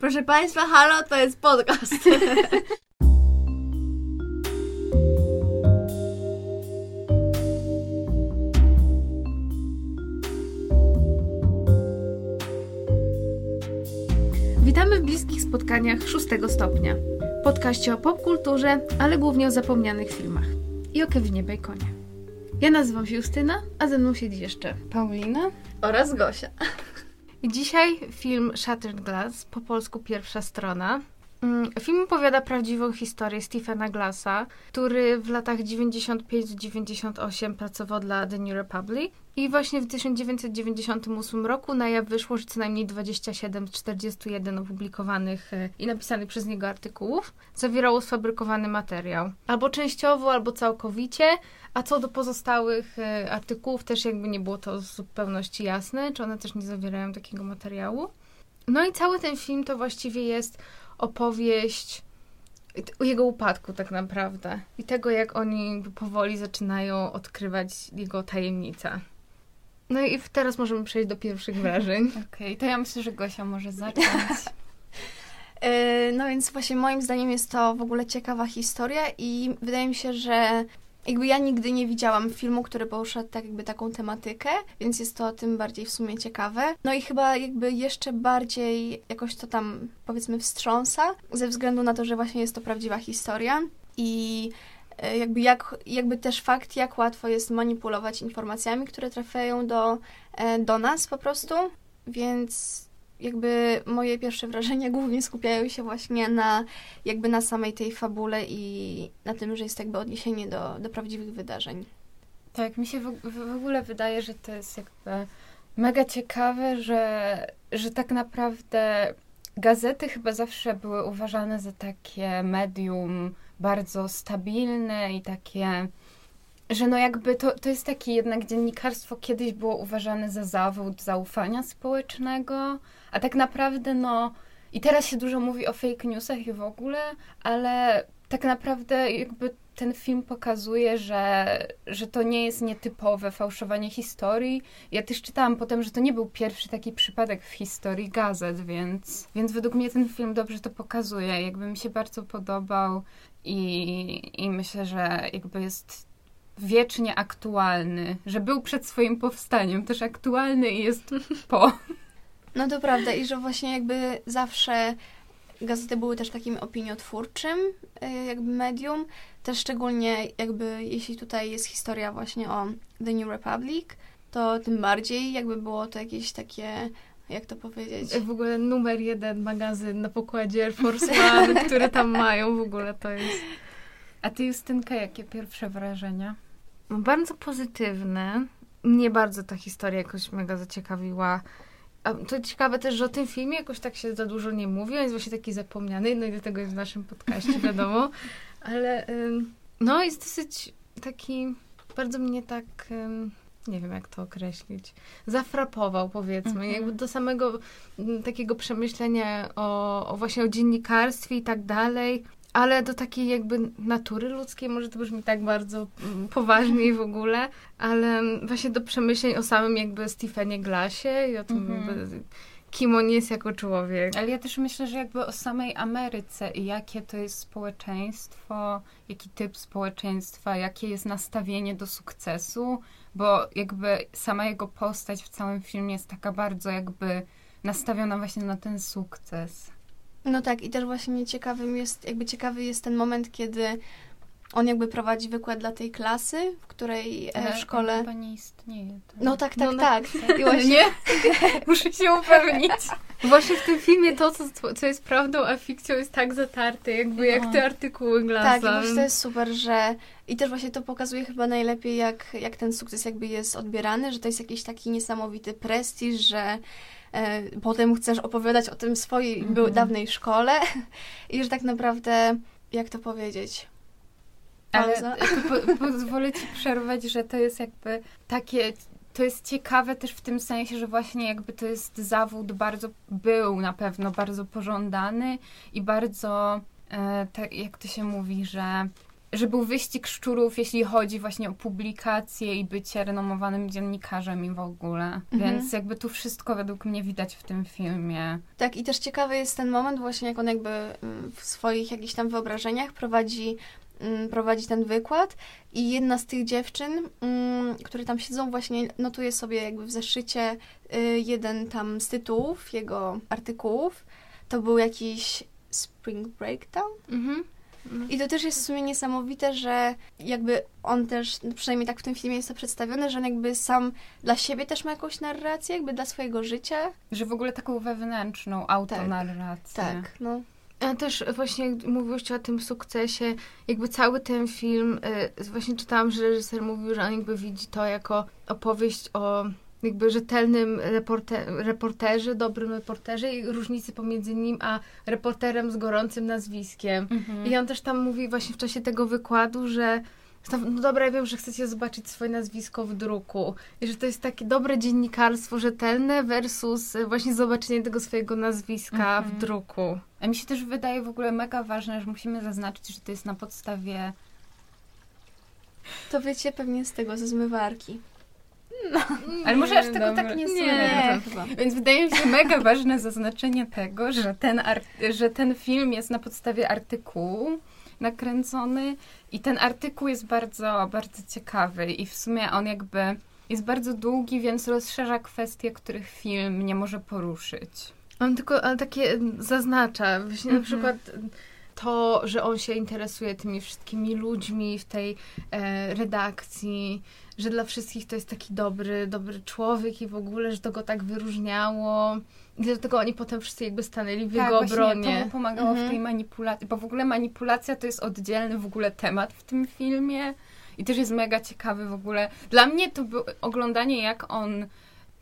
Proszę Państwa, halo, to jest podcast. Witamy w bliskich spotkaniach szóstego stopnia. Podkaście o popkulturze, ale głównie o zapomnianych filmach. I o Kevinie Baconie. Ja nazywam się Justyna, a ze mną siedzi jeszcze Paulina oraz Gosia. Dzisiaj film Shattered Glass, po polsku pierwsza strona. Mm, film opowiada prawdziwą historię Stephena Glassa, który w latach 95-98 pracował dla The New Republic i właśnie w 1998 roku na jaw wyszło, że co najmniej 27 z 41 opublikowanych e, i napisanych przez niego artykułów zawierało sfabrykowany materiał. Albo częściowo, albo całkowicie, a co do pozostałych e, artykułów też jakby nie było to w zupełności jasne, czy one też nie zawierają takiego materiału. No i cały ten film to właściwie jest opowieść o jego upadku tak naprawdę i tego, jak oni powoli zaczynają odkrywać jego tajemnicę. No i teraz możemy przejść do pierwszych wrażeń. Okej, okay, to ja myślę, że Gosia może zacząć. E, no więc właśnie moim zdaniem jest to w ogóle ciekawa historia i wydaje mi się, że jakby ja nigdy nie widziałam filmu, który porusza tak jakby taką tematykę, więc jest to tym bardziej w sumie ciekawe. No i chyba jakby jeszcze bardziej jakoś to tam powiedzmy wstrząsa, ze względu na to, że właśnie jest to prawdziwa historia i e, jakby, jak, jakby też fakt, jak łatwo jest manipulować informacjami, które trafiają do, e, do nas po prostu, więc jakby moje pierwsze wrażenia głównie skupiają się właśnie na jakby na samej tej fabule i na tym, że jest jakby odniesienie do, do prawdziwych wydarzeń. Tak, mi się w, w ogóle wydaje, że to jest jakby mega ciekawe, że, że tak naprawdę gazety chyba zawsze były uważane za takie medium bardzo stabilne i takie że no jakby to, to jest takie jednak dziennikarstwo kiedyś było uważane za zawód zaufania społecznego, a tak naprawdę no i teraz się dużo mówi o fake newsach i w ogóle, ale tak naprawdę jakby ten film pokazuje, że, że to nie jest nietypowe fałszowanie historii. Ja też czytałam potem, że to nie był pierwszy taki przypadek w historii gazet, więc, więc według mnie ten film dobrze to pokazuje. Jakby mi się bardzo podobał i, i myślę, że jakby jest wiecznie aktualny, że był przed swoim powstaniem, też aktualny i jest po. No to prawda i że właśnie jakby zawsze gazety były też takim opiniotwórczym y, jakby medium, też szczególnie jakby jeśli tutaj jest historia właśnie o The New Republic, to tym bardziej jakby było to jakieś takie jak to powiedzieć? W ogóle numer jeden magazyn na pokładzie Air Force One, które tam mają w ogóle to jest. A ty Justynka, jakie pierwsze wrażenia? Bardzo pozytywne. Mnie bardzo ta historia jakoś mega zaciekawiła. A to ciekawe też, że o tym filmie jakoś tak się za dużo nie mówi, on jest właśnie taki zapomniany, no i do tego jest w naszym podcaście, wiadomo. Ale no jest dosyć taki, bardzo mnie tak, nie wiem jak to określić, zafrapował powiedzmy, mhm. jakby do samego takiego przemyślenia o, o właśnie o dziennikarstwie i tak dalej ale do takiej jakby natury ludzkiej, może to brzmi tak bardzo mm, poważnie w ogóle, ale właśnie do przemyśleń o samym jakby Stephenie Glassie i o tym, mm-hmm. kim on jest jako człowiek. Ale ja też myślę, że jakby o samej Ameryce i jakie to jest społeczeństwo, jaki typ społeczeństwa, jakie jest nastawienie do sukcesu, bo jakby sama jego postać w całym filmie jest taka bardzo jakby nastawiona właśnie na ten sukces. No tak, i też właśnie ciekawym jest, jakby ciekawy jest ten moment, kiedy on jakby prowadzi wykład dla tej klasy, w której Ale w szkole... chyba nie istnieje. To... No tak, tak, no, tak. tak. I właśnie... Nie? Muszę się upewnić. Właśnie w tym filmie to, co, co jest prawdą, a fikcją jest tak zatarte, jakby jak no. te artykuły Glasa. Tak, i właśnie to jest super, że... I też właśnie to pokazuje chyba najlepiej, jak, jak ten sukces jakby jest odbierany, że to jest jakiś taki niesamowity prestiż, że potem chcesz opowiadać o tym swojej mm -hmm. dawnej szkole i że tak naprawdę, jak to powiedzieć... Ale po, pozwolę ci przerwać, że to jest jakby takie to jest ciekawe też w tym sensie, że właśnie jakby to jest zawód bardzo, był na pewno bardzo pożądany i bardzo, e, tak jak to się mówi, że że był wyścig szczurów, jeśli chodzi właśnie o publikację i bycie renomowanym dziennikarzem i w ogóle. Mhm. Więc jakby tu wszystko według mnie widać w tym filmie. Tak, i też ciekawy jest ten moment właśnie, jak on jakby mm, w swoich jakichś tam wyobrażeniach prowadzi, mm, prowadzi ten wykład i jedna z tych dziewczyn, mm, które tam siedzą, właśnie notuje sobie jakby w zeszycie y, jeden tam z tytułów jego artykułów. To był jakiś Spring Breakdown? Mhm. I to też jest w sumie niesamowite, że jakby on też, przynajmniej tak w tym filmie jest to przedstawione, że on jakby sam dla siebie też ma jakąś narrację, jakby dla swojego życia. Że w ogóle taką wewnętrzną autonarrację. Tak, no. A też właśnie jak mówiłyście o tym sukcesie, jakby cały ten film, y, właśnie czytałam, że reżyser mówił, że on jakby widzi to jako opowieść o jakby rzetelnym reporte, reporterze, dobrym reporterze i różnicy pomiędzy nim a reporterem z gorącym nazwiskiem. Mhm. I on też tam mówi właśnie w czasie tego wykładu, że no dobra, ja wiem, że chcecie zobaczyć swoje nazwisko w druku i że to jest takie dobre dziennikarstwo rzetelne versus właśnie zobaczenie tego swojego nazwiska Mhm. w druku. A mi się też wydaje w ogóle mega ważne, że musimy zaznaczyć, że to jest na podstawie To wiecie pewnie z tego, ze zmywarki. Ale może aż tego dobra. tak nie Nie. słyszę. chyba. Więc wydaje mi się mega ważne zaznaczenie tego, że ten, że ten film jest na podstawie artykułu nakręcony i ten artykuł jest bardzo, bardzo ciekawy i w sumie on jakby jest bardzo długi, więc rozszerza kwestie, których film nie może poruszyć. On tylko ale takie zaznacza, właśnie na Mhm. przykład to, że on się interesuje tymi wszystkimi ludźmi w tej e, redakcji, że dla wszystkich to jest taki dobry, dobry człowiek i w ogóle, że to go tak wyróżniało. I dlatego oni potem wszyscy jakby stanęli w jego Tak, właśnie obronie. to mu pomagało Mhm. w tej manipulacji, bo w ogóle manipulacja to jest oddzielny w ogóle temat w tym filmie i też jest mega ciekawy w ogóle. Dla mnie to było oglądanie jak on,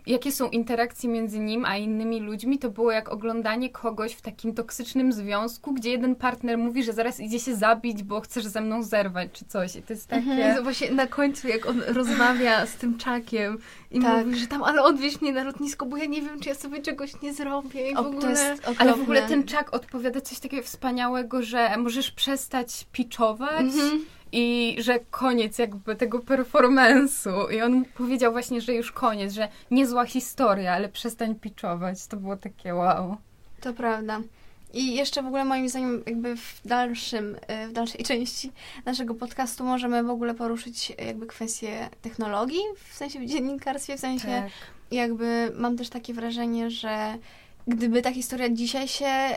jakie są interakcje między nim a innymi ludźmi, to było jak oglądanie kogoś w takim toksycznym związku, gdzie jeden partner mówi, że zaraz idzie się zabić, bo chcesz ze mną zerwać czy coś i to jest takie... Mhm. I właśnie na końcu, jak on rozmawia z tym czakiem i Tak. mówi, że tam, ale odwieź mnie na lotnisko, bo ja nie wiem, czy ja sobie czegoś nie zrobię i w O, ogóle... to jest Ale w ogóle ten czak odpowiada coś takiego wspaniałego, że możesz przestać pitchować Mhm. I że koniec jakby tego performance'u. I on powiedział właśnie, że już koniec, że niezła historia, ale przestań pitchować. To było takie wow. To prawda. I jeszcze w ogóle moim zdaniem jakby w dalszym, y, w dalszej części naszego podcastu możemy w ogóle poruszyć jakby kwestie technologii, w sensie w dziennikarstwie, w sensie Tak. jakby mam też takie wrażenie, że gdyby ta historia dzisiaj się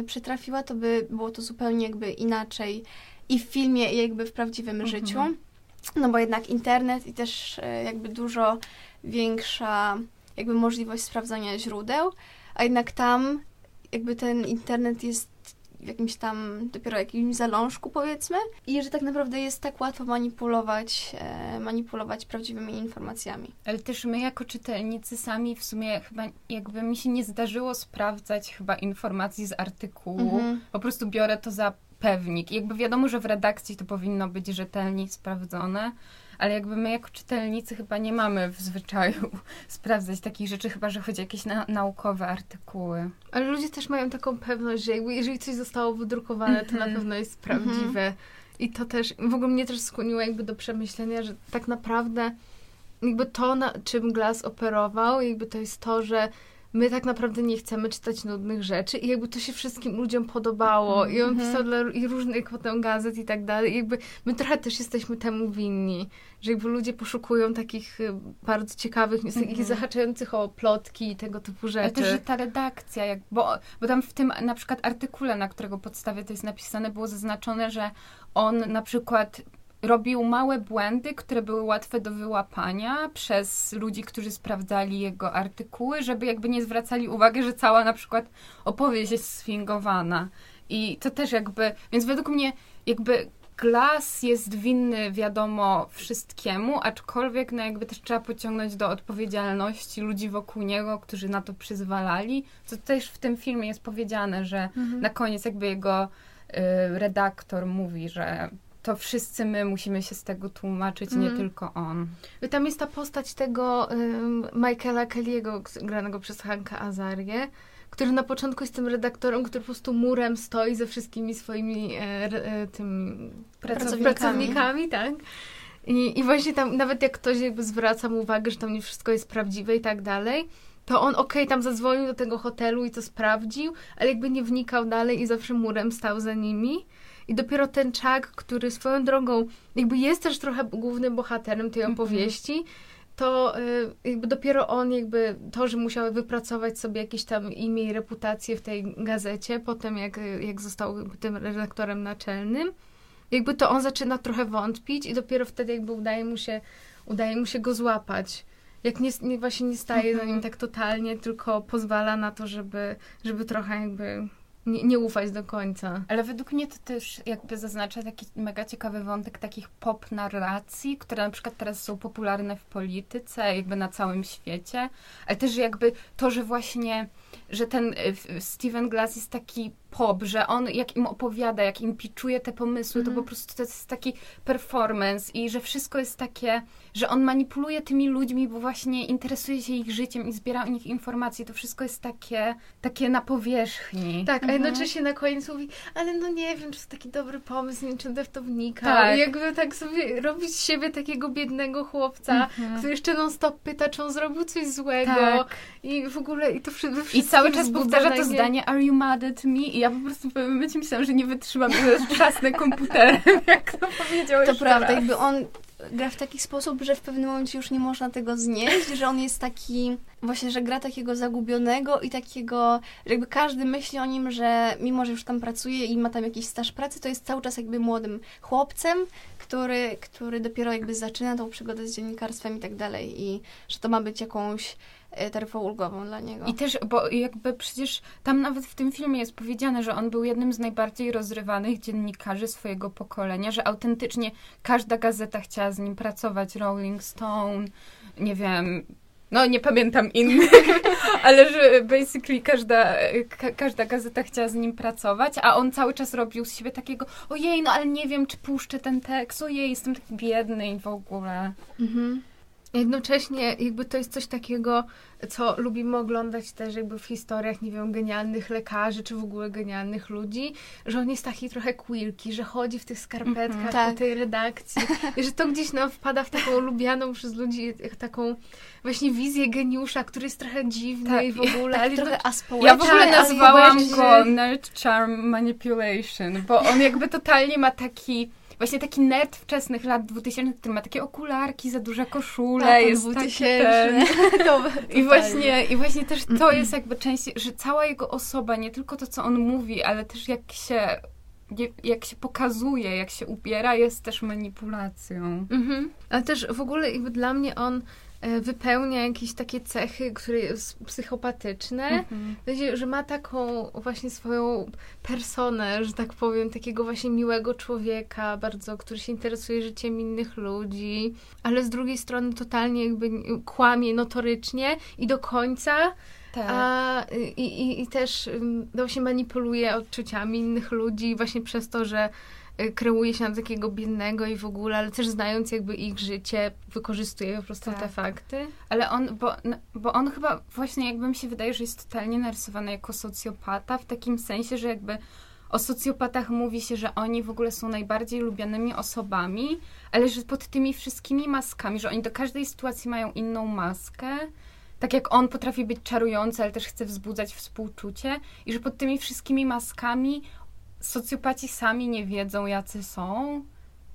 y, przytrafiła, to by było to zupełnie jakby inaczej i w filmie, i jakby w prawdziwym Mhm. życiu. No bo jednak internet i też y, jakby dużo większa jakby możliwość sprawdzania źródeł, a jednak tam jakby ten internet jest w jakimś tam dopiero jakimś zalążku powiedzmy i że tak naprawdę jest tak łatwo manipulować, e, manipulować prawdziwymi informacjami. Ale też my jako czytelnicy sami w sumie chyba jakby mi się nie zdarzyło sprawdzać chyba informacji z artykułu. Mhm. Po prostu biorę to za pewnik. Jakby wiadomo, że w redakcji to powinno być rzetelnie sprawdzone, ale jakby my jako czytelnicy chyba nie mamy w zwyczaju sprawdzać takich rzeczy, chyba że chodzi o jakieś na- naukowe artykuły. Ale ludzie też mają taką pewność, że jakby jeżeli coś zostało wydrukowane, to na Mhm. pewno jest prawdziwe. I to też, w ogóle mnie też skłoniło jakby do przemyślenia, że tak naprawdę jakby to, na czym Glass operował, jakby to jest to, że my tak naprawdę nie chcemy czytać nudnych rzeczy i jakby to się wszystkim ludziom podobało i on Mhm. pisał dla i różnych potem gazet i tak dalej. I jakby my trochę też jesteśmy temu winni, że jakby ludzie poszukują takich y, bardzo ciekawych, news, takich Mhm. zahaczających o plotki i tego typu rzeczy. Ale też, że ta redakcja, jak, bo, bo tam w tym na przykład artykule, na którego podstawie to jest napisane, było zaznaczone, że on na przykład robił małe błędy, które były łatwe do wyłapania przez ludzi, którzy sprawdzali jego artykuły, żeby jakby nie zwracali uwagi, że cała na przykład opowieść jest sfingowana. I to też jakby, więc według mnie jakby Glass jest winny, wiadomo, wszystkiemu, aczkolwiek no jakby też trzeba pociągnąć do odpowiedzialności ludzi wokół niego, którzy na to przyzwalali. Co też w tym filmie jest powiedziane, że Mhm. na koniec jakby jego y, redaktor mówi, że to wszyscy my musimy się z tego tłumaczyć, nie Mhm. tylko on. Tam jest ta postać tego ym, Michaela Kelly'ego, granego przez Hanka Azarię, który na początku jest tym redaktorem, który po prostu murem stoi ze wszystkimi swoimi e, e, tym Pracownikami. pracownikami, tak? I, I właśnie tam, nawet jak ktoś jakby zwraca mu uwagę, że tam nie wszystko jest prawdziwe i tak dalej, to on okej, okay, tam zadzwonił do tego hotelu i to sprawdził, ale jakby nie wnikał dalej i zawsze murem stał za nimi. I dopiero ten Chuck, który swoją drogą jakby jest też trochę głównym bohaterem tej opowieści, to y, jakby dopiero on jakby to, że musiał wypracować sobie jakieś tam imię i reputację w tej gazecie, potem jak, jak został tym redaktorem naczelnym, jakby to on zaczyna trochę wątpić i dopiero wtedy jakby udaje mu się, udaje mu się go złapać. Jak nie, nie właśnie nie staje nim Mhm. tak totalnie, tylko pozwala na to, żeby, żeby trochę jakby nie, nie ufać do końca. Ale według mnie to też jakby zaznacza taki mega ciekawy wątek takich pop narracji, które na przykład teraz są popularne w polityce, jakby na całym świecie, ale też jakby to, że właśnie, że ten y, Steven Glass jest taki pop, że on jak im opowiada, jak im piczuje te pomysły, to Mhm. po prostu to jest taki performance i że wszystko jest takie, że on manipuluje tymi ludźmi, bo właśnie interesuje się ich życiem i zbiera o nich informacje. To wszystko jest takie, takie na powierzchni. Tak, a Mhm. jednocześnie na koniec mówi, ale no nie wiem, czy to taki dobry pomysł, nie wiem, czy będę w to wnikał. Tak. I jakby tak sobie robi z siebie takiego biednego chłopca, Mhm. który jeszcze non stop pyta, czy on zrobił coś złego. Tak. I w ogóle, i to wszy- we I cały czas powtarza to zdanie Are you mad at me? I ja po prostu w pewnym momencie myślałam, że nie wytrzymam, że trzasnę komputerem, jak to powiedział To prawda, raz. jakby on gra w taki sposób, że w pewnym momencie już nie można tego znieść, że on jest taki, właśnie, że gra takiego zagubionego i takiego, że jakby każdy myśli o nim, że mimo, że już tam pracuje i ma tam jakiś staż pracy, to jest cały czas jakby młodym chłopcem, który, który dopiero jakby zaczyna tą przygodę z dziennikarstwem i tak dalej i że to ma być jakąś taryfą ulgową dla niego. I też, bo jakby przecież tam nawet w tym filmie jest powiedziane, że on był jednym z najbardziej rozrywanych dziennikarzy swojego pokolenia, że autentycznie każda gazeta chciała z nim pracować, Rolling Stone, nie wiem, no nie pamiętam innych, ale że basically każda, ka, każda gazeta chciała z nim pracować, a on cały czas robił z siebie takiego, ojej, no ale nie wiem, czy puszczę ten tekst, ojej, jestem taki biedny i w ogóle. Mhm. Jednocześnie jakby to jest coś takiego, co lubimy oglądać też jakby w historiach, nie wiem, genialnych lekarzy, czy w ogóle genialnych ludzi, że on jest taki trochę quirky, że chodzi w tych skarpetkach Mhm. po Tak. tej redakcji i że to gdzieś nam wpada w taką lubianą przez ludzi taką właśnie wizję geniusza, który jest trochę dziwny Tak, i w ogóle, Tak ale trochę aspołeczny, Ja w ogóle nazwałam go Nerd Charm Manipulation, bo on jakby totalnie ma taki, właśnie taki nerd wczesnych lat 2000, który ma takie okularki, za duże koszule, Tak, jest taki ten... to, I właśnie, I właśnie też to jest jakby część, że cała jego osoba, nie tylko to, co on mówi, ale też jak się, jak się pokazuje, jak się ubiera, jest też manipulacją. Mhm. Ale też w ogóle jakby dla mnie on wypełnia jakieś takie cechy, które są psychopatyczne. Mhm. W sensie, że ma taką właśnie swoją personę, że tak powiem, takiego właśnie miłego człowieka, bardzo, który się interesuje życiem innych ludzi, ale z drugiej strony totalnie jakby kłamie notorycznie i do końca, Tak. a i, i, i też ym, no, właśnie manipuluje odczuciami innych ludzi właśnie przez to, że kreuje się na takiego biednego i w ogóle, ale też znając jakby ich życie, wykorzystuje po prostu Tak. te fakty. Ale on, bo, bo on chyba właśnie jakby mi się wydaje, że jest totalnie narysowany jako socjopata, w takim sensie, że jakby o socjopatach mówi się, że oni w ogóle są najbardziej lubianymi osobami, ale że pod tymi wszystkimi maskami, że oni do każdej sytuacji mają inną maskę. Tak jak on potrafi być czarujący, ale też chce wzbudzać współczucie i że pod tymi wszystkimi maskami socjopaci sami nie wiedzą, jacy są.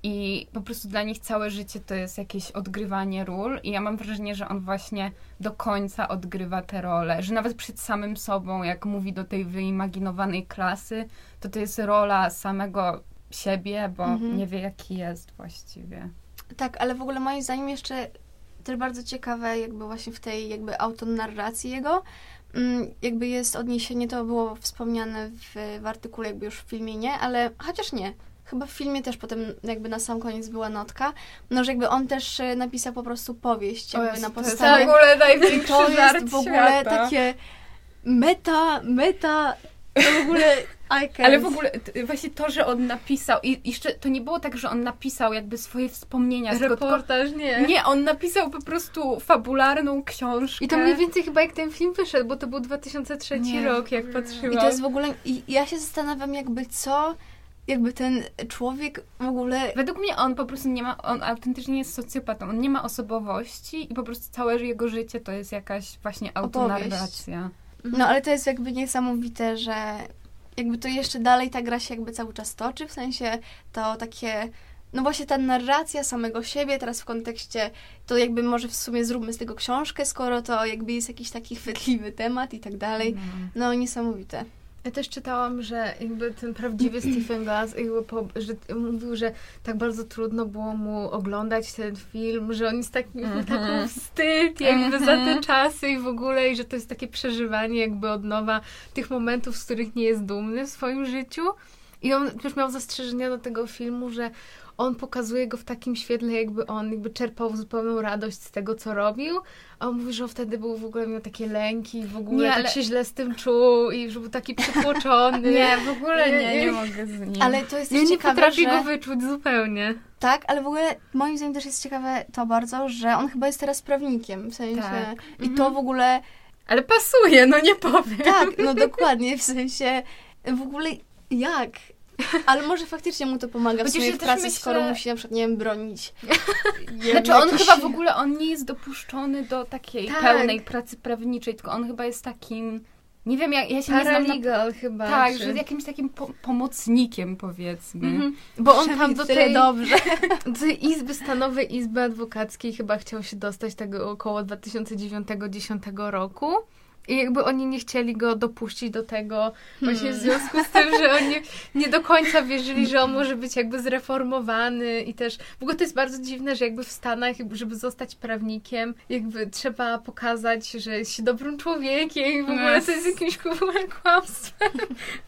I po prostu dla nich całe życie to jest jakieś odgrywanie ról. I ja mam wrażenie, że on właśnie do końca odgrywa te role. Że nawet przed samym sobą, jak mówi do tej wyimaginowanej klasy, to to jest rola samego siebie, bo Mhm. nie wie, jaki jest właściwie. Tak, ale w ogóle moim zdaniem jeszcze też bardzo ciekawe jakby właśnie w tej jakby autonarracji jego, jakby jest odniesienie, to było wspomniane w, w artykule, jakby już w filmie nie, ale chociaż nie. Chyba w filmie też potem jakby na sam koniec była notka, no że jakby on też e, napisał po prostu powieść jakby na to jest w podstawie. ogóle największy to jest w ogóle świata. takie meta, meta, to w ogóle. Ale w ogóle właśnie to, że on napisał i jeszcze to nie było tak, że on napisał jakby swoje wspomnienia. tylko- Reportaż, nie. Nie, on napisał po prostu fabularną książkę. I to mniej więcej chyba jak ten film wyszedł, bo to był 2003 Nie. rok, jak patrzyłam. I to jest w ogóle... I ja się zastanawiam jakby co... Jakby ten człowiek w ogóle... Według mnie on po prostu nie ma, on autentycznie jest socjopatą, on nie ma osobowości i po prostu całe jego życie to jest jakaś właśnie autonarracja. No ale to jest jakby niesamowite, że jakby to jeszcze dalej ta gra się jakby cały czas toczy, w sensie to takie, no właśnie ta narracja samego siebie teraz w kontekście, to jakby może w sumie zróbmy z tego książkę, skoro to jakby jest jakiś taki chwytliwy temat i tak dalej. No. No niesamowite. Ja też czytałam, że jakby ten prawdziwy Stephen Glass po, że mówił, że tak bardzo trudno było mu oglądać ten film, że on jest taki, Mhm. taką wstyd jakby za te Mhm. czasy i w ogóle i że to jest takie przeżywanie jakby od nowa tych momentów, z których nie jest dumny w swoim życiu. I on też miał zastrzeżenia do tego filmu, że on pokazuje go w takim świetle, jakby on jakby czerpał zupełną radość z tego, co robił, a on mówi, że on wtedy był w ogóle miał takie lęki i w ogóle Nie, tak ale- się źle z tym czuł i że był taki przytłoczony. Nie, w ogóle nie, nie Nie. mogę z nim. Ale to jest Ja nie ciekawe, potrafię że... go wyczuć zupełnie. Tak, ale w ogóle moim zdaniem też jest ciekawe to bardzo, że on chyba jest teraz prawnikiem, w sensie... Tak. I to w ogóle... Ale pasuje, no nie powiem. Tak, no dokładnie, w sensie w ogóle jak? Ale może faktycznie mu to pomaga w sumie ja pracy, myślę- skoro musi na przykład, nie wiem, bronić. Nie Znaczy on jakiś- chyba w ogóle, on nie jest dopuszczony do takiej Tak. pełnej pracy prawniczej, tylko on chyba jest takim, nie wiem, jak ja się nie znam na... Paralegal chyba. Tak, czy... że jakimś takim po pomocnikiem powiedzmy. Mhm. Bo on tam do tej, dobrze. do tej izby, stanowej izby adwokackiej chyba chciał się dostać tego około 2009-2010 roku. I jakby oni nie chcieli go dopuścić do tego właśnie w związku z tym, że oni nie do końca wierzyli, że on może być jakby zreformowany i też w ogóle to jest bardzo dziwne, że jakby w Stanach, żeby zostać prawnikiem, jakby trzeba pokazać, że jest się dobrym człowiekiem i w ogóle to jest jakimś w ogóle kłamstwem.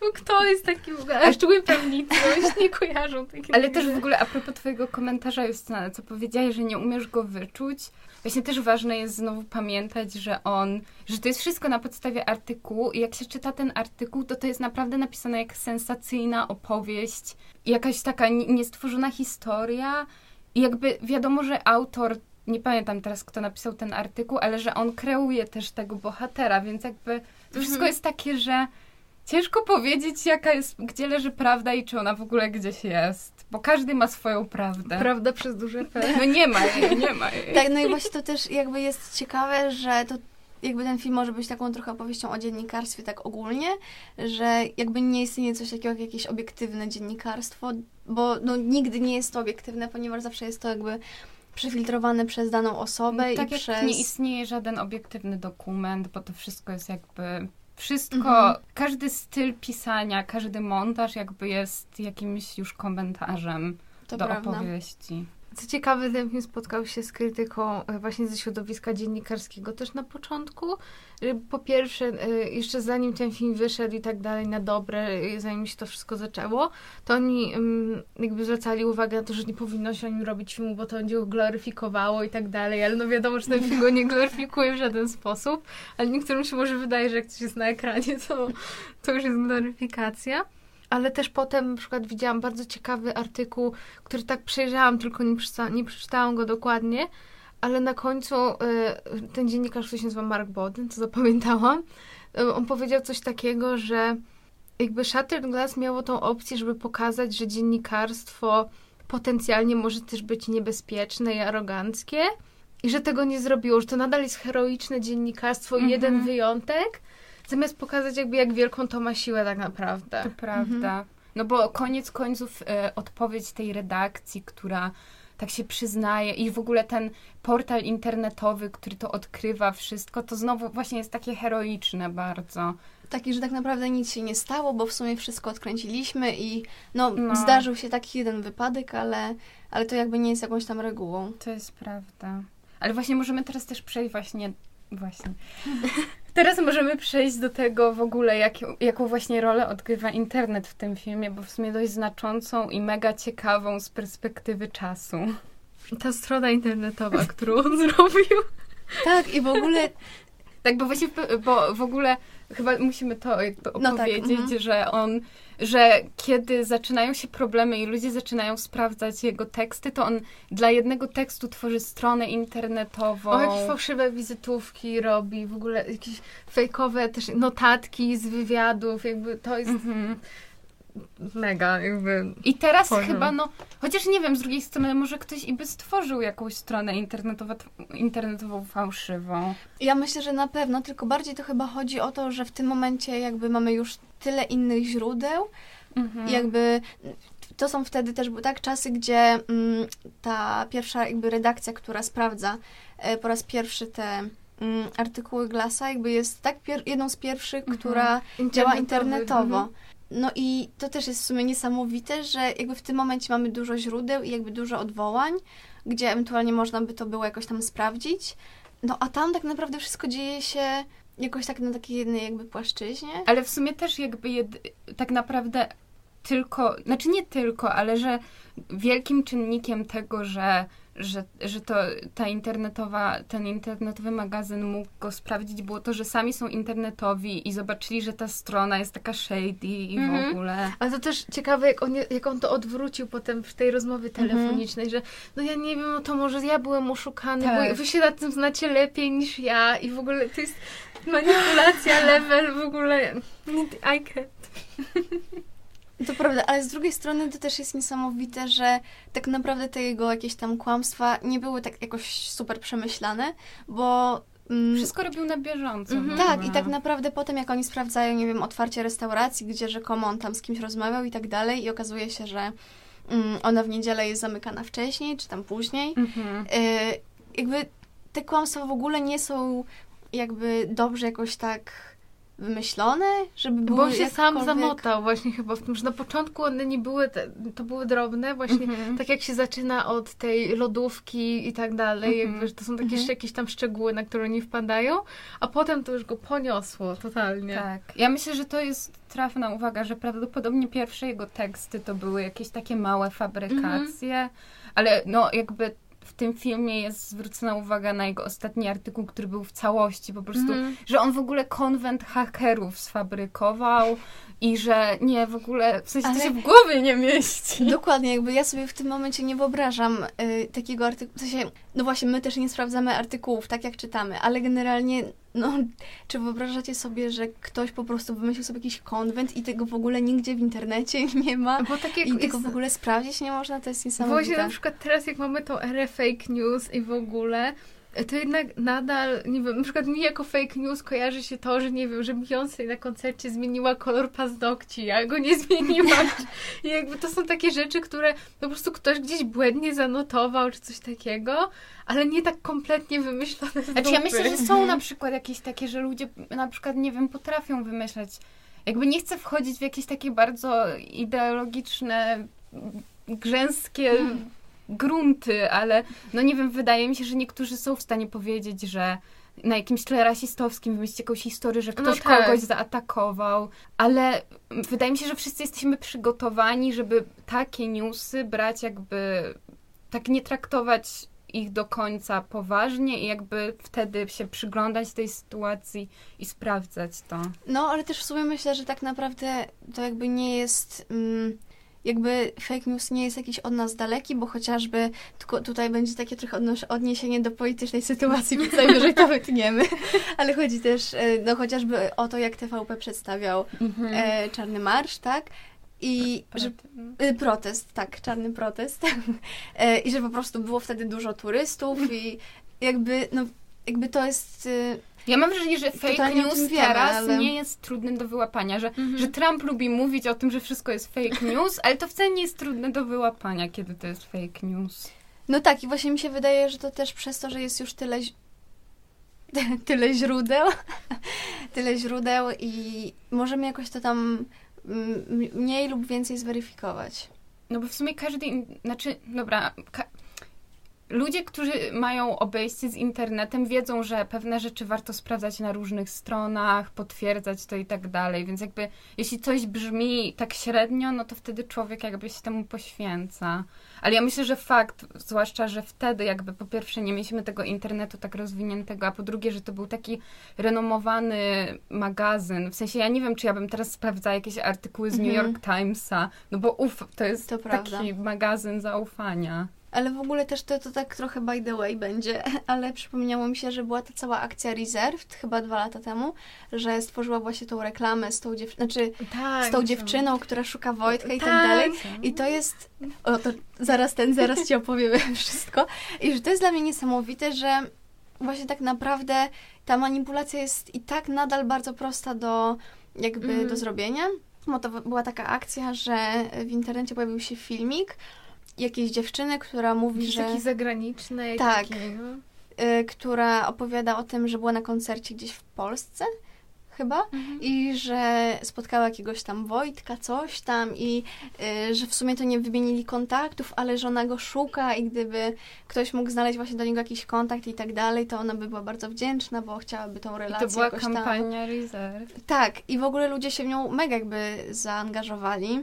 Bo kto jest taki w ogóle, a szczególnie prawnicy, oni się nie kojarzą takiego. Ale też w ogóle a propos twojego komentarza Justyna, co powiedziałeś, że nie umiesz go wyczuć. Właśnie też ważne jest znowu pamiętać, że on, że to jest wszystko na podstawie artykułu i jak się czyta ten artykuł, to to jest naprawdę napisane jak sensacyjna opowieść, jakaś taka ni- niestworzona historia i jakby wiadomo, że autor, nie pamiętam teraz kto napisał ten artykuł, ale że on kreuje też tego bohatera, więc jakby to wszystko jest takie, że ciężko powiedzieć jaka jest, gdzie leży prawda i czy ona w ogóle gdzieś jest, bo każdy ma swoją prawdę. Prawda przez duże P. No nie ma jej, nie ma jej. Tak, no i właśnie to też jakby jest ciekawe, że to jakby ten film może być taką trochę opowieścią o dziennikarstwie tak ogólnie, że jakby nie istnieje coś takiego jak jakieś obiektywne dziennikarstwo, bo no nigdy nie jest to obiektywne, ponieważ zawsze jest to jakby przefiltrowane przez daną osobę tak i jak przez... nie istnieje żaden obiektywny dokument, bo to wszystko jest jakby... Wszystko, Mhm. każdy styl pisania, każdy montaż jakby jest jakimś już komentarzem to do prawda. opowieści. Co ciekawe, ten film spotkał się z krytyką e, właśnie ze środowiska dziennikarskiego też na początku. E, Po pierwsze, e, jeszcze zanim ten film wyszedł i tak dalej na dobre, zanim się to wszystko zaczęło, to oni mm, jakby zwracali uwagę na to, że nie powinno się o nim robić filmu, bo to będzie go gloryfikowało i tak dalej, ale no wiadomo, że ten film go nie gloryfikuje w żaden sposób, ale niektórym się może wydaje, że jak coś jest na ekranie, to, to już jest gloryfikacja. Ale też potem na przykład widziałam bardzo ciekawy artykuł, który tak przejrzałam, tylko nie, przeczyta, nie przeczytałam go dokładnie, ale na końcu y, ten dziennikarz, który się nazywa Mark Boden, co zapamiętałam, y, on powiedział coś takiego, że jakby Shattered Glass miało tą opcję, żeby pokazać, że dziennikarstwo potencjalnie może też być niebezpieczne i aroganckie i że tego nie zrobiło, że to nadal jest heroiczne dziennikarstwo i Mhm. jeden wyjątek, zamiast pokazać jakby jak wielką to ma siłę tak naprawdę. To prawda. No bo koniec końców e, odpowiedź tej redakcji, która tak się przyznaje i w ogóle ten portal internetowy, który to odkrywa wszystko, to znowu właśnie jest takie heroiczne bardzo. Taki, że tak naprawdę nic się nie stało, bo w sumie wszystko odkręciliśmy i no, No. zdarzył się taki jeden wypadek, ale, ale to jakby nie jest jakąś tam regułą. To jest prawda. Ale właśnie możemy teraz też przejść właśnie, właśnie. Teraz możemy przejść do tego w ogóle, jak, jaką właśnie rolę odgrywa internet w tym filmie, bo w sumie dość znaczącą i mega ciekawą z perspektywy czasu. Ta strona internetowa, którą on zrobił. Tak, i w ogóle Tak, bo właśnie, bo w ogóle chyba musimy to jakby No tak, opowiedzieć, mhm. że on, że kiedy zaczynają się problemy i ludzie zaczynają sprawdzać jego teksty, to on dla jednego tekstu tworzy stronę internetową. O, jakieś fałszywe wizytówki robi, w ogóle jakieś fejkowe też notatki z wywiadów, jakby to jest Mhm. Mega, jakby... I teraz Poziom. chyba, no, chociaż nie wiem, z drugiej strony może ktoś i by stworzył jakąś stronę internetową, internetową fałszywą. Ja myślę, że na pewno, tylko bardziej to chyba chodzi o to, że w tym momencie jakby mamy już tyle innych źródeł, Mhm. i jakby to są wtedy też były tak czasy, gdzie mm, ta pierwsza jakby redakcja, która sprawdza e, po raz pierwszy te mm, artykuły Glasa, jakby jest tak pier- jedną z pierwszych, Mhm. która działa internetowo. mhm. No i to też jest w sumie niesamowite, że jakby w tym momencie mamy dużo źródeł i jakby dużo odwołań, gdzie ewentualnie można by to było jakoś tam sprawdzić. No a tam tak naprawdę wszystko dzieje się jakoś tak na takiej jednej jakby płaszczyźnie. Ale w sumie też jakby jed, tak naprawdę tylko, znaczy nie tylko, ale że wielkim czynnikiem tego, że, że, że to ta internetowa, ten internetowy magazyn mógł go sprawdzić, było to, że sami są internetowi i zobaczyli, że ta strona jest taka shady i Mhm. w ogóle. Ale to też ciekawe, jak on, jak on to odwrócił potem w tej rozmowie telefonicznej, że no ja nie wiem, no to może ja byłem oszukany, Tak. bo wy się na tym znacie lepiej niż ja i w ogóle to jest manipulacja, level, w ogóle I can't. To prawda, ale z drugiej strony to też jest niesamowite, że tak naprawdę te jego jakieś tam kłamstwa nie były tak jakoś super przemyślane, bo... mm, Wszystko robił na bieżąco. Mhm. w Tak, i tak naprawdę potem jak oni sprawdzają, nie wiem, otwarcie restauracji, gdzie rzekomo on tam z kimś rozmawiał i tak dalej i okazuje się, że mm, ona w niedzielę jest zamykana wcześniej, czy tam później. Mhm. Y, jakby te kłamstwa w ogóle nie są jakby dobrze jakoś tak wymyślone, żeby były Bo on się sam zamotał właśnie chyba w tym, że na początku one nie były, te, to były drobne, właśnie Mhm. tak jak się zaczyna od tej lodówki i tak dalej, Mhm. jakby, że to są takie Mhm. jeszcze jakieś tam szczegóły, na które nie wpadają, a potem to już go poniosło totalnie. Tak. Ja myślę, że to jest trafna uwaga, że prawdopodobnie pierwsze jego teksty to były jakieś takie małe fabrykacje, ale no jakby w tym filmie jest zwrócona uwaga na jego ostatni artykuł, który był w całości po prostu, Mhm. że on w ogóle konwent hakerów sfabrykował i że nie, w ogóle, w sensie Ale- to się w głowie nie mieści. Dokładnie, jakby ja sobie w tym momencie nie wyobrażam y, takiego artykułu, w sensie, no właśnie, my też nie sprawdzamy artykułów, tak jak czytamy, ale generalnie, no, czy wyobrażacie sobie, że ktoś po prostu wymyślił sobie jakiś konwent i tego w ogóle nigdzie w internecie nie ma Bo tak i tego jest- w ogóle sprawdzić nie można, to jest Właśnie niesamowite. na przykład teraz, jak mamy tą erę fake news i w ogóle, to jednak nadal, nie wiem, na przykład mi jako fake news kojarzy się to, że nie wiem, że Beyoncé na koncercie zmieniła kolor paznokci, ja go nie zmieniłam. I jakby to są takie rzeczy, które po prostu ktoś gdzieś błędnie zanotował, czy coś takiego, ale nie tak kompletnie wymyślone z Znaczy ja myślę, że są na przykład jakieś takie, że ludzie na przykład, nie wiem, potrafią wymyślać. Jakby nie chcę wchodzić w jakieś takie bardzo ideologiczne, grzęskie grunty, ale no nie wiem, wydaje mi się, że niektórzy są w stanie powiedzieć, że na jakimś tle rasistowskim wymyślić jakąś historię, że ktoś tak. kogoś zaatakował, ale wydaje mi się, że wszyscy jesteśmy przygotowani, żeby takie newsy brać jakby, tak nie traktować ich do końca poważnie i jakby wtedy się przyglądać tej sytuacji i sprawdzać to. No, ale też w sumie myślę, że tak naprawdę to jakby nie jest. Mm, jakby fake news nie jest jakiś od nas daleki, bo chociażby tutaj będzie takie trochę odniesienie do politycznej sytuacji, więc najwyżej to wytniemy. Ale chodzi też e, no, chociażby o to, jak TVP przedstawiał e, Czarny Marsz, tak? I że Y, Protest, tak, czarny protest. E, I że po prostu było wtedy dużo turystów i jakby, no, jakby to jest... Ja mam wrażenie, że fake Totalnie news wiemy, teraz ale- nie jest trudny do wyłapania, że, Mhm. że Trump lubi mówić o tym, że wszystko jest fake news, ale to wcale nie jest trudne do wyłapania, kiedy to jest fake news. No tak, i właśnie mi się wydaje, że to też przez to, że jest już tyle, tyle źródeł, tyle źródeł i możemy jakoś to tam mm, mniej lub więcej zweryfikować. No bo w sumie każdy, in- znaczy, dobra, ka- ludzie, którzy mają obejście z internetem, wiedzą, że pewne rzeczy warto sprawdzać na różnych stronach, potwierdzać to i tak dalej. Więc jakby jeśli coś brzmi tak średnio, no to wtedy człowiek jakby się temu poświęca. Ale ja myślę, że fakt, zwłaszcza, że wtedy jakby po pierwsze nie mieliśmy tego internetu tak rozwiniętego, a po drugie, że to był taki renomowany magazyn. W sensie ja nie wiem, czy ja bym teraz sprawdzała jakieś artykuły z New Mhm. York Timesa, no bo uf, to jest To taki prawda. magazyn zaufania. Ale w ogóle też to, to tak trochę by the way będzie, ale przypomniało mi się, że była ta cała akcja Reserved chyba dwa lata temu, że stworzyła właśnie tą reklamę z tą, dziew- znaczy, Tak. z tą dziewczyną, która szuka Wojtka i tak, Tak. dalej. I to jest. O, to zaraz ten, zaraz ci opowiemy wszystko. I że to jest dla mnie niesamowite, że właśnie tak naprawdę ta manipulacja jest i tak nadal bardzo prosta do jakby Mhm. do zrobienia. Bo to była taka akcja, że w internecie pojawił się filmik jakiejś dziewczyny, która mówi, Jakiś że taki zagraniczny. Tak. Taki, no. y, która opowiada o tym, że była na koncercie gdzieś w Polsce chyba i że spotkała jakiegoś tam Wojtka, coś tam i y, że w sumie to nie wymienili kontaktów, ale że ona go szuka i gdyby ktoś mógł znaleźć właśnie do niego jakiś kontakt i tak dalej, to ona by była bardzo wdzięczna, bo chciałaby tą I relację to była jakoś tam... kampania Reserve. Tak, i w ogóle ludzie się w nią mega jakby zaangażowali.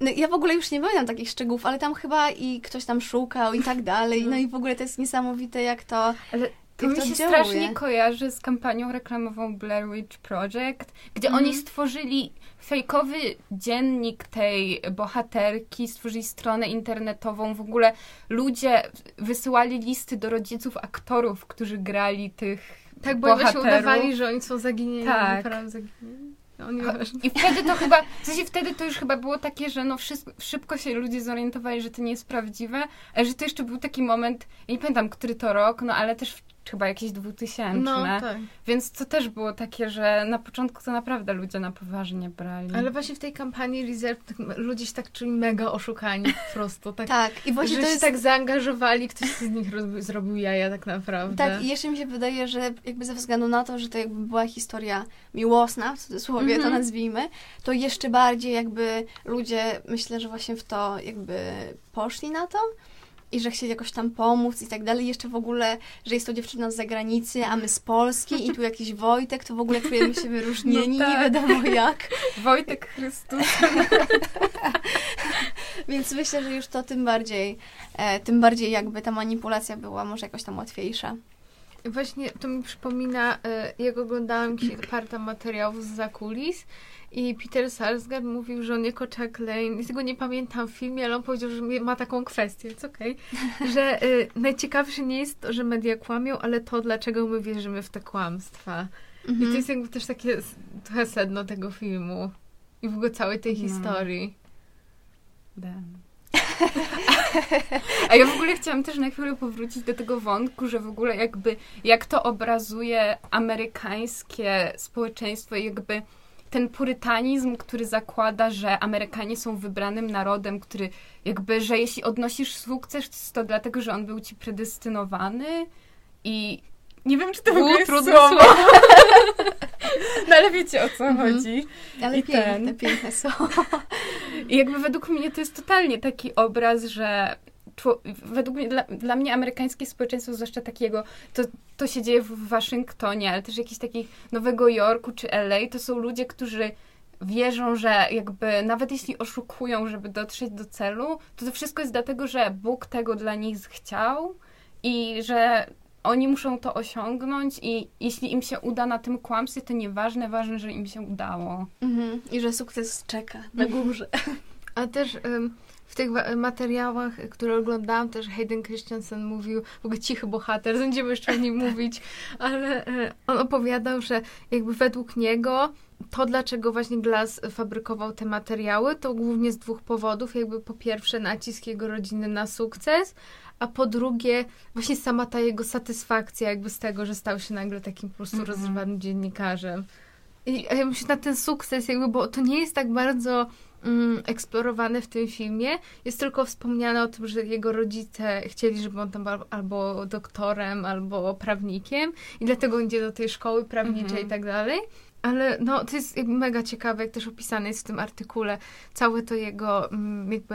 No, ja w ogóle już nie pamiętam takich szczegółów, ale tam chyba i ktoś tam szukał i tak dalej. No i w ogóle to jest niesamowite, jak to. Ale to Jak mi to się oddziałuje. strasznie kojarzy z kampanią reklamową Blair Witch Project, gdzie Mhm. oni stworzyli fejkowy dziennik tej bohaterki, stworzyli stronę internetową. W ogóle ludzie wysyłali listy do rodziców aktorów, którzy grali tych Tak, bo właśnie bohaterów. udawali, że oni są zaginieni. Tak. naprawdę zaginieni. No. I wtedy to chyba, w sensie wtedy to już chyba było takie, że no wszystko, szybko się ludzie zorientowali, że to nie jest prawdziwe, ale że to jeszcze był taki moment, ja nie pamiętam, który to rok, no ale też chyba jakieś dwutysięczne. No, tak. Więc to też było takie, że na początku to naprawdę ludzie na poważnie brali. Ale właśnie w tej kampanii Reserve tak, ludzie się tak czuli mega oszukani po prostu. Tak, Tak, i właśnie że to się jest. tak zaangażowali, ktoś z nich zrobił jaja tak naprawdę. Tak, i jeszcze mi się wydaje, że jakby ze względu na to, że to jakby była historia miłosna, w cudzysłowie to Mhm. nazwijmy, to jeszcze bardziej jakby ludzie, myślę, że właśnie w to jakby poszli na to i że chcieli jakoś tam pomóc i tak dalej. Jeszcze w ogóle, że jest to dziewczyna z zagranicy, a my z Polski i tu jakiś Wojtek, to w ogóle czujemy się wyróżnieni, No tak. nie wiadomo jak. Wojtek Chrystus. Więc myślę, że już to tym bardziej, e, tym bardziej jakby ta manipulacja była może jakoś tam łatwiejsza. Właśnie to mi przypomina, e, jak oglądałam parę materiałów z zakulis i Peter Sarsgaard mówił, że on jako Chuck Lane, ja tego nie pamiętam w filmie, ale on powiedział, że ma taką kwestię, jest okej, że e, najciekawsze nie jest to, że media kłamią, ale to, dlaczego my wierzymy w te kłamstwa. I Mhm. to jest jakby też takie trochę sedno tego filmu i w ogóle całej tej No. historii. Damn. A ja w ogóle chciałam też na chwilę powrócić do tego wątku, że w ogóle jakby jak to obrazuje amerykańskie społeczeństwo jakby ten purytanizm, który zakłada, że Amerykanie są wybranym narodem, który jakby, że jeśli odnosisz sukces, to dlatego, że on był ci predestynowany i nie wiem, czy to w ogóle jest słowo. słowo. No ale wiecie o co Mhm. chodzi. Ale I piękne, ten. piękne są. I jakby według mnie to jest totalnie taki obraz, że według mnie, dla, dla mnie amerykańskie społeczeństwo, zwłaszcza takiego, to, to się dzieje w Waszyngtonie, ale też jakiś takich Nowego Jorku czy LA, to są ludzie, którzy wierzą, że jakby nawet jeśli oszukują, żeby dotrzeć do celu, to to wszystko jest dlatego, że Bóg tego dla nich chciał i że oni muszą to osiągnąć i jeśli im się uda na tym kłamstwie, to nieważne, ważne, że im się udało. Mhm. I że sukces czeka na górze. A też w tych materiałach, które oglądałam, też Hayden Christensen mówił, w ogóle cichy bohater, będziemy jeszcze o nim mówić, ale e, on opowiadał, że jakby według niego to, dlaczego właśnie Glass fabrykował te materiały, to głównie z dwóch powodów. Jakby po pierwsze nacisk jego rodziny na sukces, a po drugie właśnie sama ta jego satysfakcja jakby z tego, że stał się nagle takim po prostu Mhm. rozrywanym dziennikarzem. I ja myślę na ten sukces jakby, bo to nie jest tak bardzo mm, eksplorowane w tym filmie. Jest tylko wspomniane o tym, że jego rodzice chcieli, żeby on tam był albo doktorem, albo prawnikiem i dlatego idzie do tej szkoły prawniczej Mhm. i tak dalej. Ale no, to jest jakby mega ciekawe, jak też opisane jest w tym artykule, całe to jego mm, jakby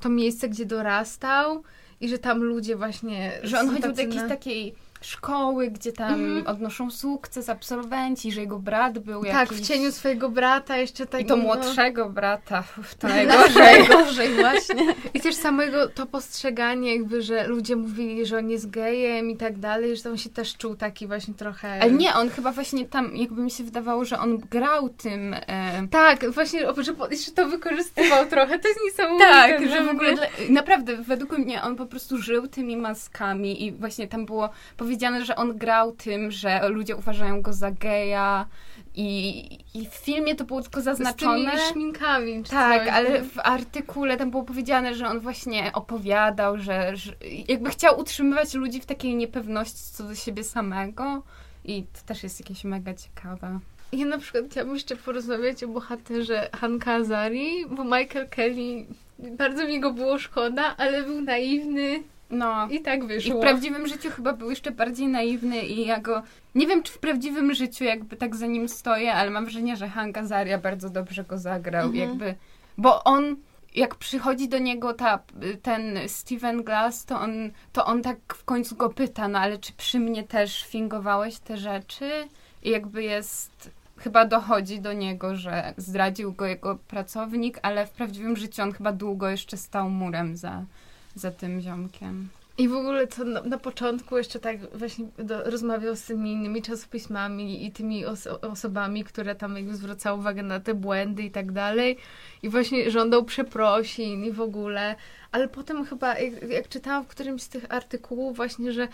to miejsce, gdzie dorastał i że tam ludzie właśnie... Że on chodził do jakiejś na- takiej szkoły, gdzie tam Mhm. odnoszą sukces absolwenci, że jego brat był Tak, jakiś... w cieniu swojego brata jeszcze tak... I to no. młodszego brata, Uf, to Najgorzej, najgorzej. najgorzej właśnie. I też samego to postrzeganie jakby, że ludzie mówili, że on jest gejem i tak dalej, że on się też czuł taki właśnie trochę... Ale nie, on chyba właśnie tam, jakby mi się wydawało, że on grał tym... E, Tak, właśnie, że jeszcze to wykorzystywał trochę, to jest niesamowite. tak, no, że w ogóle dla, naprawdę według mnie on po prostu żył tymi maskami i właśnie tam było powiedziane, że on grał tym, że ludzie uważają go za geja i, i w filmie to było tylko zaznaczone. Z tymi szminkami. Czy Tak, coś, ale w artykule tam było powiedziane, że on właśnie opowiadał, że, że jakby chciał utrzymywać ludzi w takiej niepewności co do siebie samego. I to też jest jakieś mega ciekawe. Ja na przykład chciałabym jeszcze porozmawiać o bohaterze Hanka Azari, bo Michael Kelly, bardzo mi go było szkoda, ale był naiwny No. i tak I wyszło. w prawdziwym życiu chyba był jeszcze bardziej naiwny i ja go... Nie wiem, czy w prawdziwym życiu jakby tak za nim stoję, ale mam wrażenie, że Hank Azaria bardzo dobrze go zagrał. Mhm. Jakby... Bo on... Jak przychodzi do niego ta, ten Steven Glass, to on, to on tak w końcu go pyta, no ale czy przy mnie też fingowałeś te rzeczy? I jakby jest... Chyba dochodzi do niego, że zdradził go jego pracownik, ale w prawdziwym życiu on chyba długo jeszcze stał murem za, za tym ziomkiem. I w ogóle to na, na początku jeszcze tak właśnie do, rozmawiał z tymi innymi czasopismami i tymi oso osobami, które tam jakby zwracały uwagę na te błędy i tak dalej. I właśnie żądał przeprosin i w ogóle. Ale potem chyba, jak, jak czytałam w którymś z tych artykułów właśnie, że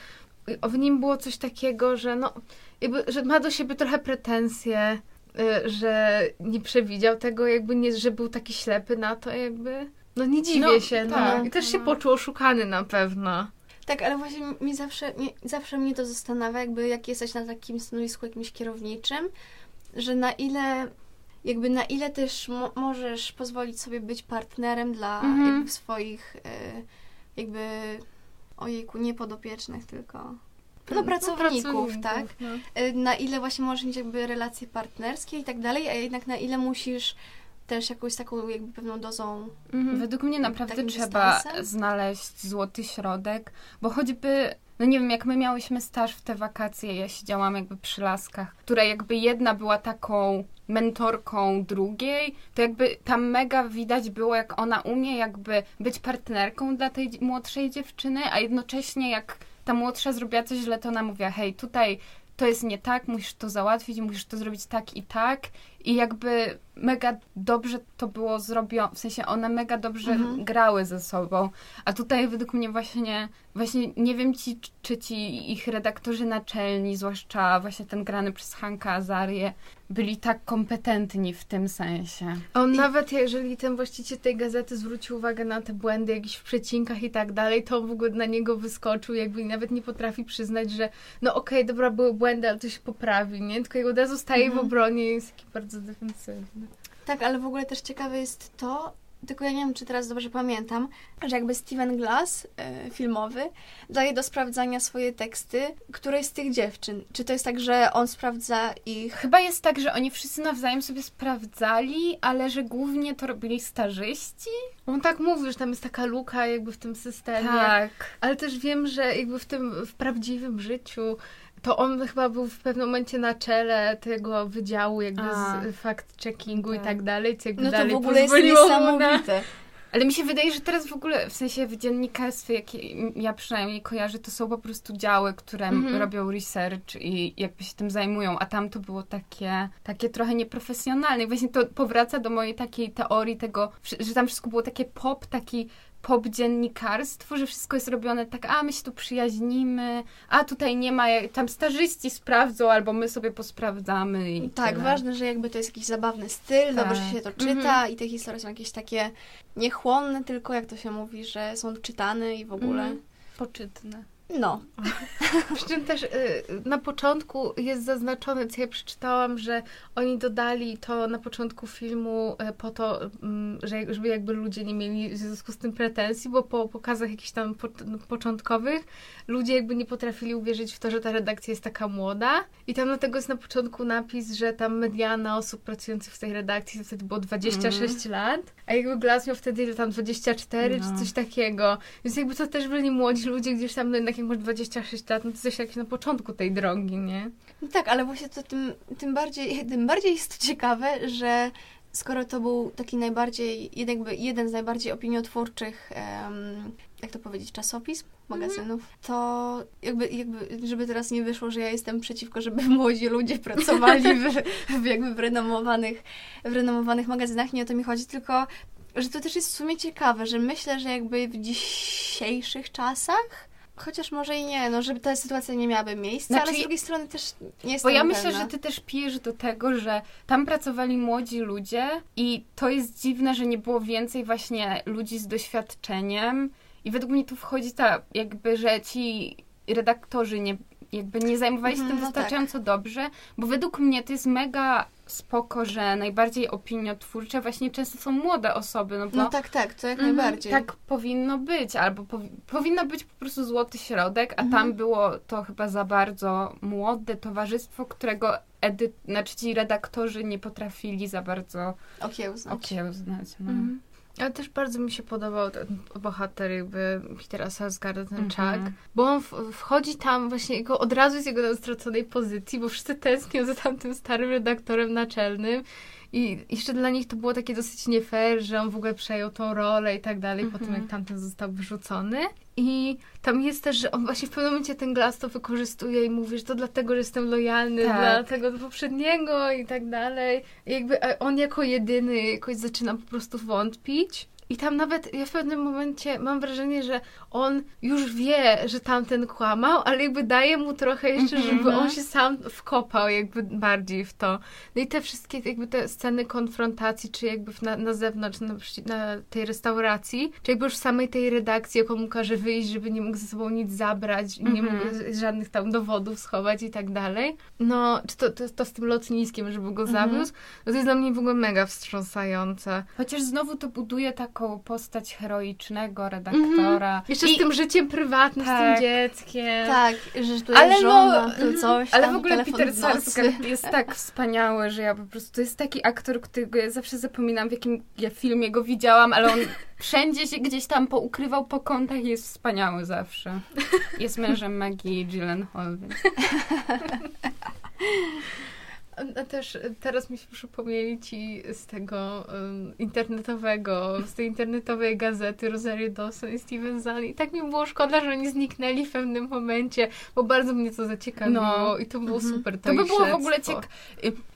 w nim było coś takiego, że no, jakby, że ma do siebie trochę pretensje, y, że nie przewidział tego, jakby nie, że był taki ślepy na to jakby. No nie dziwię No, się, no. tak, I też się no. poczuł oszukany na pewno. Tak, ale właśnie mi zawsze, mi, zawsze mnie to zastanawia, jakby jak jesteś na takim stanowisku jakimś kierowniczym, że na ile jakby na ile też mo- możesz pozwolić sobie być partnerem dla Mhm. jakby swoich e, jakby ojejku, nie podopiecznych, tylko no, pracowników, tak? no. E, Na ile właśnie możesz mieć jakby relacje partnerskie i tak dalej, a jednak na ile musisz też jakąś taką jakby pewną dozą Według mnie naprawdę trzeba dystansem? znaleźć złoty środek, bo choćby, no nie wiem, jak my miałyśmy staż w te wakacje, ja siedziałam jakby przy laskach, która jakby jedna była taką mentorką drugiej, to jakby tam mega widać było, jak ona umie jakby być partnerką dla tej młodszej dziewczyny, a jednocześnie jak ta młodsza zrobiła coś źle, to ona mówiła, hej, tutaj to jest nie tak, musisz to załatwić, musisz to zrobić tak i tak. I jakby mega dobrze to było zrobione, w sensie one mega dobrze Mhm. grały ze sobą. A tutaj według mnie właśnie, właśnie nie wiem ci, czy ci ich redaktorzy naczelni, zwłaszcza właśnie ten grany przez Hanka Azarię, byli tak kompetentni w tym sensie. On nawet, jeżeli ten właściciel tej gazety zwrócił uwagę na te błędy jakieś w przecinkach i tak dalej, to w ogóle na niego wyskoczył, jakby nawet nie potrafi przyznać, że no okej, dobra, były błędy, ale to się poprawi, nie? Tylko jego od razu staje Mhm. w obronie i jest taki bardzo defensywny. Tak, ale w ogóle też ciekawe jest to, tylko ja nie wiem, czy teraz dobrze pamiętam, że jakby Steven Glass, e, filmowy, daje do sprawdzania swoje teksty którejś z tych dziewczyn. Czy to jest tak, że on sprawdza ich... Chyba jest tak, że oni wszyscy nawzajem sobie sprawdzali, ale że głównie to robili starzyści. On tak mówi, że tam jest taka luka jakby w tym systemie. Tak. Ale też wiem, że jakby w tym, w prawdziwym życiu to on chyba był w pewnym momencie na czele tego wydziału jakby A. z fact-checkingu i Tak. tak dalej, co jakby No to dalej w ogóle jest mu na... niesamowite. Ale mi się wydaje, że teraz w ogóle, w sensie w dziennikarstwie, jakie ja przynajmniej kojarzę, to są po prostu działy, które Mhm. robią research i jakby się tym zajmują, a tam to było takie, takie trochę nieprofesjonalne. I właśnie to powraca do mojej takiej teorii tego, że tam wszystko było takie pop, taki pop dziennikarstwo, że wszystko jest robione tak, a my się tu przyjaźnimy, a tutaj nie ma, tam starzyści sprawdzą, albo my sobie posprawdzamy i Tak, tyle. ważne, że jakby to jest jakiś zabawny styl, Tak. dobrze się to czyta Mhm. i te historie są jakieś takie niechłonne, tylko jak to się mówi, że są czytane i w ogóle. Mhm. Poczytne. No. Przy czym też y, na początku jest zaznaczone, co ja przeczytałam, że oni dodali to na początku filmu y, po to, mm, że, żeby jakby ludzie nie mieli w związku z tym pretensji, bo po pokazach jakichś tam po, początkowych ludzie jakby nie potrafili uwierzyć w to, że ta redakcja jest taka młoda i tam dlatego jest na początku napis, że tam mediana osób pracujących w tej redakcji to wtedy było 26 mm. lat, a jakby Glass miał wtedy tam 24 no. czy coś takiego, więc jakby to też byli młodzi ludzie gdzieś tam, no jednak jak masz 26 lat, no to jesteś jakiś na początku tej drogi, nie? No tak, ale właśnie to tym, tym, bardziej, tym bardziej jest to ciekawe, że skoro to był taki najbardziej, jakby jeden z najbardziej opiniotwórczych, um, jak to powiedzieć, czasopism, magazynów, mm. to jakby, jakby, żeby teraz nie wyszło, że ja jestem przeciwko, żeby młodzi ludzie pracowali w, w jakby w renomowanych, w renomowanych magazynach, nie o to mi chodzi, tylko że to też jest w sumie ciekawe, że myślę, że jakby w dzisiejszych czasach Chociaż może i nie, no żeby ta sytuacja nie miałaby miejsca, znaczy, ale z drugiej strony też nie jest Bo ja myślę, że ty też pijesz do tego, że tam pracowali młodzi ludzie i to jest dziwne, że nie było więcej właśnie ludzi z doświadczeniem i według mnie tu wchodzi ta jakby, że ci redaktorzy nie, jakby nie zajmowali się tym mhm, no wystarczająco tak. dobrze, bo według mnie to jest mega spoko, że najbardziej opiniotwórcze właśnie często są młode osoby. No, bo, no tak, tak, to jak mm, najbardziej. Tak powinno być, albo powi powinno być po prostu złoty środek, a tam było to chyba za bardzo młode towarzystwo, którego edy- znaczy ci redaktorzy nie potrafili za bardzo okiełznać. okiełznać no. Mhm. Ale też bardzo mi się podobał ten bohater jakby Petera Sarsgaarda, ten mm -hmm. Chuck, bo on wchodzi tam właśnie jego, od razu z jego straconej pozycji, bo wszyscy tęsknią za tamtym starym redaktorem naczelnym i jeszcze dla nich to było takie dosyć nie fair, że on w ogóle przejął tą rolę i tak dalej, po tym jak tamten został wyrzucony. I tam jest też, że on właśnie w pewnym momencie ten glas to wykorzystuje i mówi, że to dlatego, że jestem lojalny tak. dla tego poprzedniego i tak dalej. I jakby on jako jedyny jakoś zaczyna po prostu wątpić. I tam nawet ja w pewnym momencie mam wrażenie, że on już wie, że tamten kłamał, ale jakby daje mu trochę jeszcze, mm -hmm. żeby on się sam wkopał jakby bardziej w to. No i te wszystkie jakby te sceny konfrontacji, czy jakby na, na zewnątrz, na, na tej restauracji, czy jakby już w samej tej redakcji, jak on mu każe wyjść, żeby nie mógł ze sobą nic zabrać, mm -hmm. nie mógł mhm. żadnych tam dowodów schować i tak dalej. No, czy to, to, to z tym lotniskiem, żeby go mm -hmm. zawiózł, no to jest dla mnie w ogóle mega wstrząsające. Chociaż znowu to buduje taką taką postać heroicznego redaktora. Mm -hmm. Jeszcze I... z tym życiem prywatnym, tak. z tym tak. dzieckiem. Tak, że tu ale żona, no, to coś Ale tam, w ogóle Peter Sarsgaard jest tak wspaniały, że ja po prostu, to jest taki aktor, którego ja zawsze zapominam, w jakim ja filmie go widziałam, ale on wszędzie się gdzieś tam poukrywał po kątach i jest wspaniały zawsze. Jest mężem Maggie Gyllenhaal, więc... A też teraz mi się przypomnieli ci z tego um, internetowego, z tej internetowej gazety Rosario Dawson i Steven Zahn i tak mi było szkoda, że oni zniknęli w pewnym momencie, bo bardzo mnie to zaciekawiło no. i to było mhm. super to, to by było śledztwo. w ogóle ciekawe.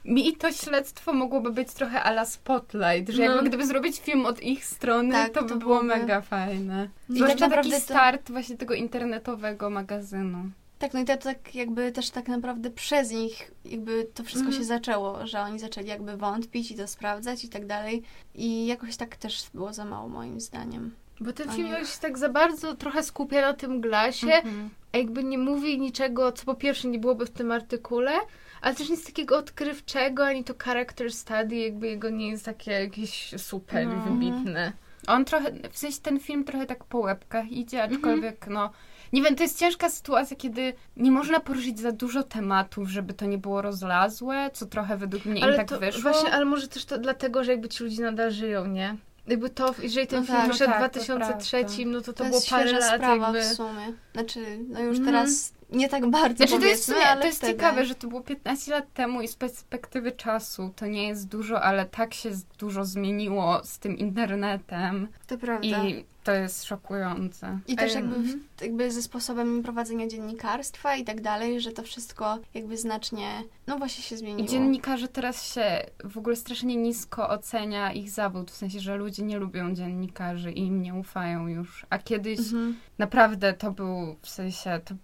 Mi to śledztwo mogłoby być trochę ala Spotlight, że no. jakby gdyby zrobić film od ich strony, tak, to, by to było mega fajne. I Zwłaszcza tak taki to... start właśnie tego internetowego magazynu. Tak, no i to tak jakby też tak naprawdę przez nich jakby to wszystko mm. się zaczęło, że oni zaczęli jakby wątpić i to sprawdzać i tak dalej. I jakoś tak też było za mało moim zdaniem. Bo ten film już się tak za bardzo trochę skupia na tym glasie, mm -hmm. a jakby nie mówi niczego, co po pierwsze nie byłoby w tym artykule, ale też nic takiego odkrywczego, ani to character study, jakby jego nie jest takie jakieś super no. wybitne. On trochę, w sensie ten film trochę tak po łebkach idzie, aczkolwiek mm -hmm. no nie wiem, to jest ciężka sytuacja, kiedy nie można poruszyć za dużo tematów, żeby to nie było rozlazłe, co trochę według mnie ale im tak to, wyszło. Właśnie, ale może też to dlatego, że jakby ci ludzie nadal żyją, nie? Jakby to, jeżeli ten no film tak, wyszedł w 2003, no to no to, to, to było parę lat sprawa jakby... w sumie. Znaczy, no już mm. teraz nie tak bardzo znaczy, to jest, ale to jest wtedy... ciekawe, że to było 15 lat temu i z perspektywy czasu to nie jest dużo, ale tak się dużo zmieniło z tym internetem. To prawda. I to jest szokujące. I też jakby, w, jakby ze sposobem prowadzenia dziennikarstwa i tak dalej, że to wszystko jakby znacznie, no właśnie się zmieniło. I dziennikarze teraz się w ogóle strasznie nisko ocenia ich zawód, w sensie, że ludzie nie lubią dziennikarzy i im nie ufają już. A kiedyś mhm. naprawdę to był, w sensie, to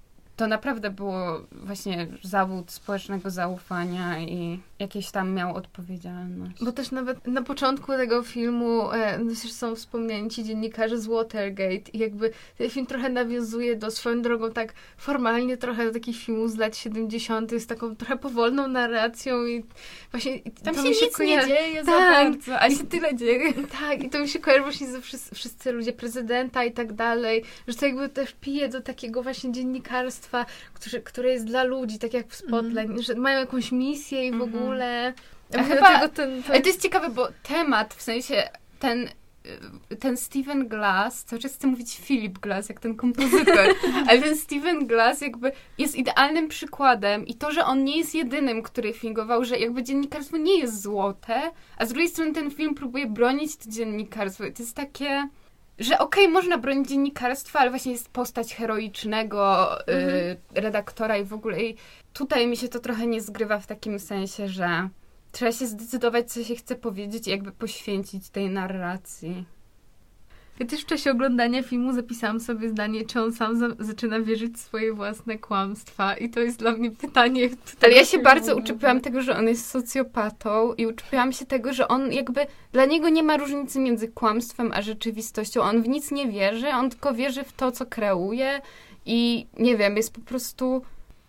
to naprawdę było właśnie zawód społecznego zaufania i jakieś tam miał odpowiedzialność. Bo też nawet na początku tego filmu e, no są wspomniani ci dziennikarze z Watergate i jakby ten film trochę nawiązuje do swoją drogą tak formalnie trochę do takich filmów z lat 70. z taką trochę powolną narracją i właśnie i Tam się mi nic nie dzieje za Tak. bardzo, a się tyle dzieje. Tak, i to mi się kojarzy właśnie ze wszyscy, wszyscy ludzie prezydenta i tak dalej, że to jakby też pije do takiego właśnie dziennikarstwa, które, które jest dla ludzi, tak jak w Spotlight, że mają jakąś misję i w Mhm. Ogóle... Chyba- ten, ten... Ale to jest ciekawe, bo temat, w sensie ten, y, ten Steven Glass, cały czas chcę mówić Philip Glass, jak ten kompozytor, ale ten Steven Glass jakby jest idealnym przykładem i to, że on nie jest jedynym, który fingował, że jakby dziennikarstwo nie jest złote, a z drugiej strony ten film próbuje bronić to dziennikarstwo. I to jest takie... Że okej, można bronić dziennikarstwa, ale właśnie jest postać heroicznego y, Mhm. redaktora i w ogóle i tutaj mi się to trochę nie zgrywa w takim sensie, że Trzeba się zdecydować, co się chce powiedzieć i jakby poświęcić tej narracji. Ja też w czasie oglądania filmu zapisałam sobie zdanie, czy on sam za- zaczyna wierzyć w swoje własne kłamstwa. I to jest dla mnie pytanie. Ale ja się bardzo uczepiłam tego, że on jest socjopatą i uczepiłam się tego, że on jakby, dla niego nie ma różnicy między kłamstwem a rzeczywistością. On w nic nie wierzy, on tylko wierzy w to, co kreuje i nie wiem, jest po prostu...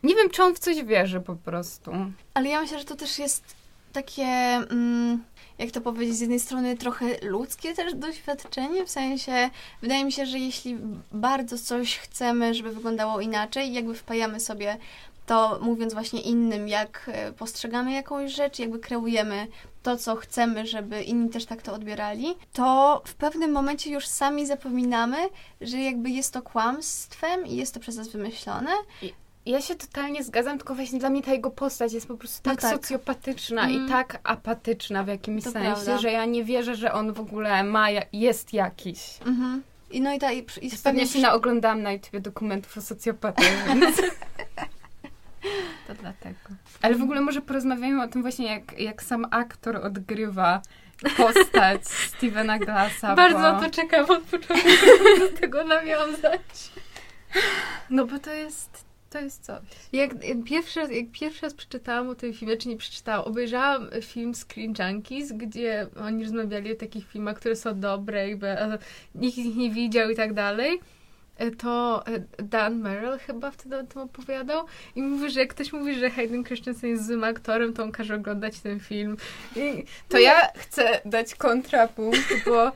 Nie wiem, czy on w coś wierzy po prostu. Ale ja myślę, że to też jest takie, mm, jak to powiedzieć, z jednej strony trochę ludzkie też doświadczenie, w sensie wydaje mi się, że jeśli bardzo coś chcemy, żeby wyglądało inaczej, jakby wpajamy sobie to mówiąc właśnie innym, jak e, postrzegamy jakąś rzecz, jakby kreujemy to, co chcemy, żeby inni też tak to odbierali, to w pewnym momencie już sami zapominamy, że jakby jest to kłamstwem i jest to przez nas wymyślone. Ja się totalnie zgadzam, tylko właśnie dla mnie ta jego postać jest po prostu No tak, tak. socjopatyczna Mm. i tak apatyczna w jakimś To sensie, prawda. że ja nie wierzę, że on w ogóle ma, jest jakiś. Mhm. I no i, ta, i, i Pewnie się naoglądałam na YouTubie dokumentów o socjopatach, więc... to dlatego. Ale w ogóle może porozmawiajmy o tym właśnie, jak, jak sam aktor odgrywa postać Stevena Glassa, Bardzo bo... to czekam od początku, żeby do tego nawiązać. No bo to jest, to jest coś. Jak, jak, pierwszy raz, jak pierwszy raz przeczytałam o tym filmie, czy nie przeczytałam, obejrzałam film Screen Junkies, gdzie oni rozmawiali o takich filmach, które są dobre, jakby nikt ich nie widział i tak dalej. E, To e, Dan Merrill chyba wtedy o tym opowiadał i mówi, że jak ktoś mówi, że Hayden Christensen jest złym aktorem, to on każe oglądać ten film. I To ja chcę dać kontrapunkt, bo...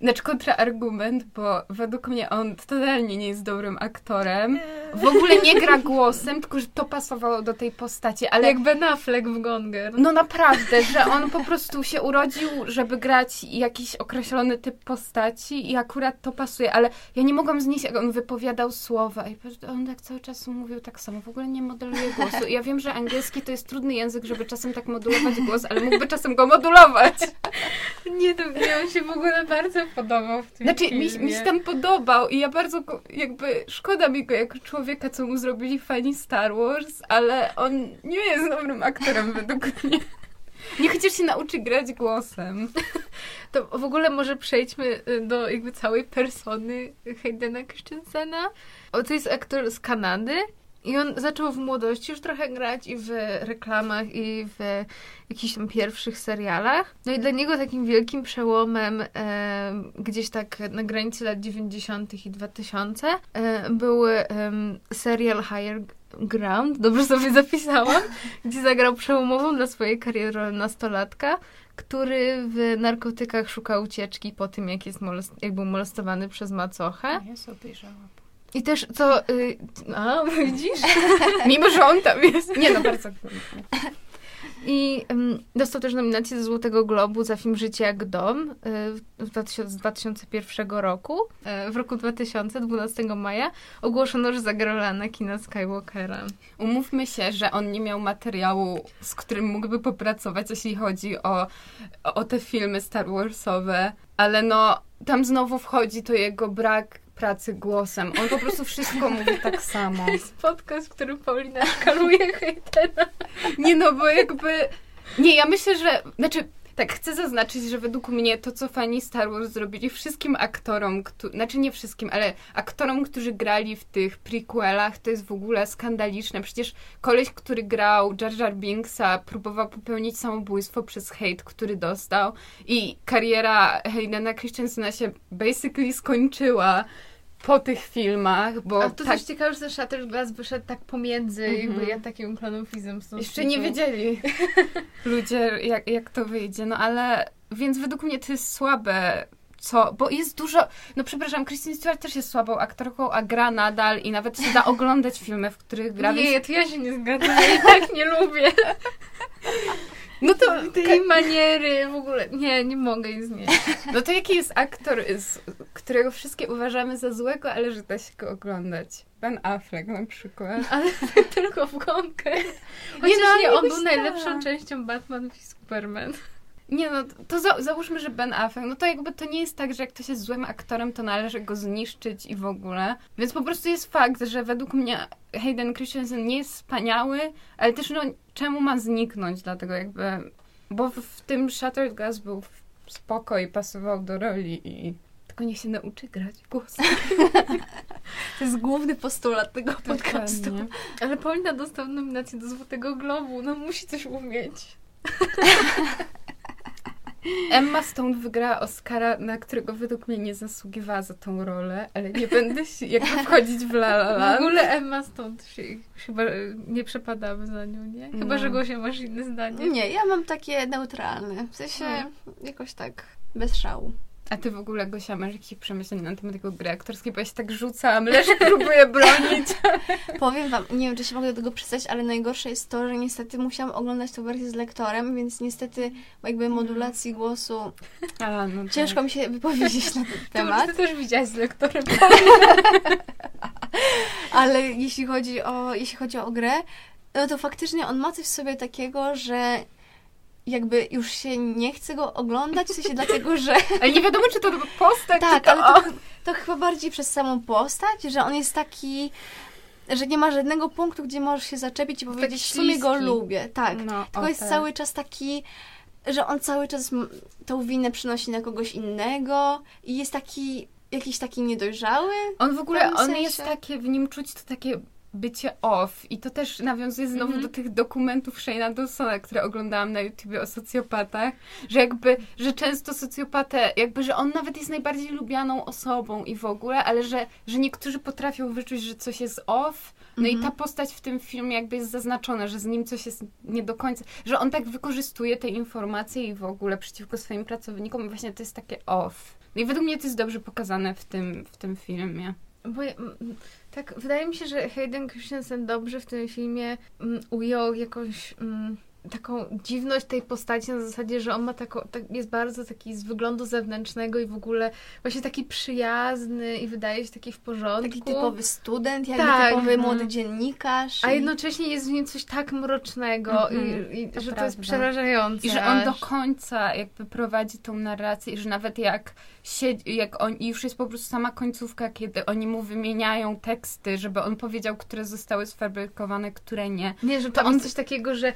Znaczy kontraargument, bo według mnie on totalnie nie jest dobrym aktorem. W ogóle nie gra głosem, tylko że to pasowało do tej postaci, ale jak Ben Affleck w Gonger. No naprawdę, że on po prostu się urodził, żeby grać jakiś określony typ postaci i akurat to pasuje, ale ja nie mogłam znieść, jak on wypowiadał słowa i on tak cały czas mówił tak samo, w ogóle nie modeluje głosu. I ja wiem, że angielski to jest trudny język, żeby czasem tak modulować głos, ale mógłby czasem go modulować. Nie, to mnie on się w ogóle bardzo podobał w tym Znaczy, filmie. mi, mi się tam podobał i ja bardzo go, jakby, szkoda mi go jako człowieka, co mu zrobili fani Star Wars, ale on nie jest dobrym aktorem według mnie. Nie chociaż się nauczy grać głosem. To w ogóle może przejdźmy y, do jakby całej persony Haydena Christensena. O, to jest aktor z Kanady i on zaczął w młodości już trochę grać i w reklamach, i w jakichś tam pierwszych serialach. No i dla niego takim wielkim przełomem e, gdzieś tak na granicy lat 90. i 2000 e, był em, serial Higher Ground, dobrze sobie zapisałam, gdzie zagrał przełomową dla swojej kariery rolę nastolatka, który w narkotykach szuka ucieczki po tym, jak, jest molest- jak był molestowany przez macochę. Ja sobie obejrzałam. I też co... Y, a, widzisz? Mimo, że on tam jest. Nie no, bardzo. I ym, dostał też nominację do Złotego Globu za film Życie jak dom y, w 2000, z 2001 roku. Y, w roku 2000, 12 maja, ogłoszono, że zagra rolę Anakina Skywalkera. Umówmy się, że on nie miał materiału, z którym mógłby popracować, jeśli chodzi o, o te filmy Star Warsowe, ale no, tam znowu wchodzi to jego brak pracy głosem. On po prostu wszystko mówi tak samo. To jest podcast, w którym Paulina szkaluje hejtera. Nie no, bo jakby... Nie, ja myślę, że... Znaczy, Tak, chcę zaznaczyć, że według mnie to, co fani Star Wars zrobili wszystkim aktorom, któ- znaczy nie wszystkim, ale aktorom, którzy grali w tych prequelach, to jest w ogóle skandaliczne. Przecież koleś, który grał Jar Jar Binksa, próbował popełnić samobójstwo przez hejt, który dostał i kariera Haydena Christensena się basically skończyła po tych filmach, bo A to tak, też ciekawe, że ten Shattered Glass wyszedł tak pomiędzy Mhm. jakby ja takim tą Jeszcze nie wiedzieli ludzie, jak, jak to wyjdzie. No ale, więc według mnie to jest słabe. Co? Bo jest dużo. No przepraszam, Kristen Stewart też jest słabą aktorką, a gra nadal i nawet się da oglądać filmy, w których gra. Nie, więc... to ja się nie zgadzam, ja i tak nie lubię. No to, Tej maniery w ogóle, nie, nie mogę jej znieść. no to jaki jest aktor, z, którego wszystkie uważamy za złego, ale że da się go oglądać? Ben Affleck na przykład. Ale tylko w gąbkę. Chociaż no, ale nie, on był najlepszą tak. częścią Batman i Superman. Nie no, to za, załóżmy, że Ben Affleck, no to jakby to nie jest tak, że jak ktoś jest złym aktorem, to należy go zniszczyć i w ogóle. Więc po prostu jest fakt, że według mnie Hayden Christensen nie jest wspaniały, ale też no czemu ma zniknąć, dlatego jakby... Bo w, w tym Shattered Glass był spoko i pasował do roli i... Tylko niech się nauczy grać w głos. To jest główny postulat tego podcastu. Ale Paulina dostał nominację do Złotego Globu, no musi coś umieć. Emma Stone wygrała Oscara, na którego według mnie nie zasługiwała za tą rolę, ale nie będę się jakby wchodzić w La La W Land. ogóle Emma stąd się chyba e, nie przepadamy za nią, nie? Chyba, No. że Gosia masz inne zdanie. Nie, ja mam takie neutralne. W sensie Hmm. jakoś tak bez szału. A ty w ogóle, Gosia, masz jakieś przemyślenia na temat tego gry aktorskiej, bo ja się tak rzucam, Leszek próbuje bronić. Powiem wam, nie wiem, czy się mogę do tego przystać, ale najgorsze jest to, że niestety musiałam oglądać tę wersję z lektorem, więc niestety jakby modulacji głosu A, no ciężko mi się wypowiedzieć na ten temat. ty też widziałaś z lektorem. Ale jeśli chodzi o, jeśli chodzi o grę, no to faktycznie on ma coś w sobie takiego, że jakby już się nie chce go oglądać, w sensie dlatego, że Ale nie wiadomo, czy to postać, tak, czy to... ale to, to chyba bardziej przez samą postać, że on jest taki, że nie ma żadnego punktu, gdzie możesz się zaczepić i powiedzieć, w sumie go lubię. Tak, No, tylko o, jest tak. cały czas taki, że on cały czas tą winę przynosi na kogoś innego i jest taki, jakiś taki niedojrzały. On w ogóle, pewnym on sensie. jest takie, w nim czuć to takie bycie off i to też nawiązuje znowu Mhm. do tych dokumentów Shane'a Dawsona, które oglądałam na YouTubie o socjopatach, że jakby, że często socjopatę, jakby, że on nawet jest najbardziej lubianą osobą i w ogóle, ale że, że niektórzy potrafią wyczuć, że coś jest off, no i ta postać w tym filmie jakby jest zaznaczona, że z nim coś jest nie do końca, że on tak wykorzystuje te informacje i w ogóle przeciwko swoim pracownikom i właśnie to jest takie off. No i według mnie to jest dobrze pokazane w tym, w tym filmie. Bo ja, tak, wydaje mi się, że Hayden Christensen dobrze w tym filmie mm, ujął jakąś mm, taką dziwność tej postaci na zasadzie, że on ma taką, tak, jest bardzo taki z wyglądu zewnętrznego i w ogóle właśnie taki przyjazny i wydaje się taki w porządku. Taki typowy student, jakby Tak, typowy mhm. młody dziennikarz. A i- jednocześnie jest w nim coś tak mrocznego Mhm, i, i to że to prawda. jest przerażające. I że on do końca jakby prowadzi tą narrację i że nawet jak siedzi, jak on, i już jest po prostu sama końcówka, kiedy oni mu wymieniają teksty, żeby on powiedział, które zostały sfabrykowane, które nie. Nie, że To to on- coś takiego, że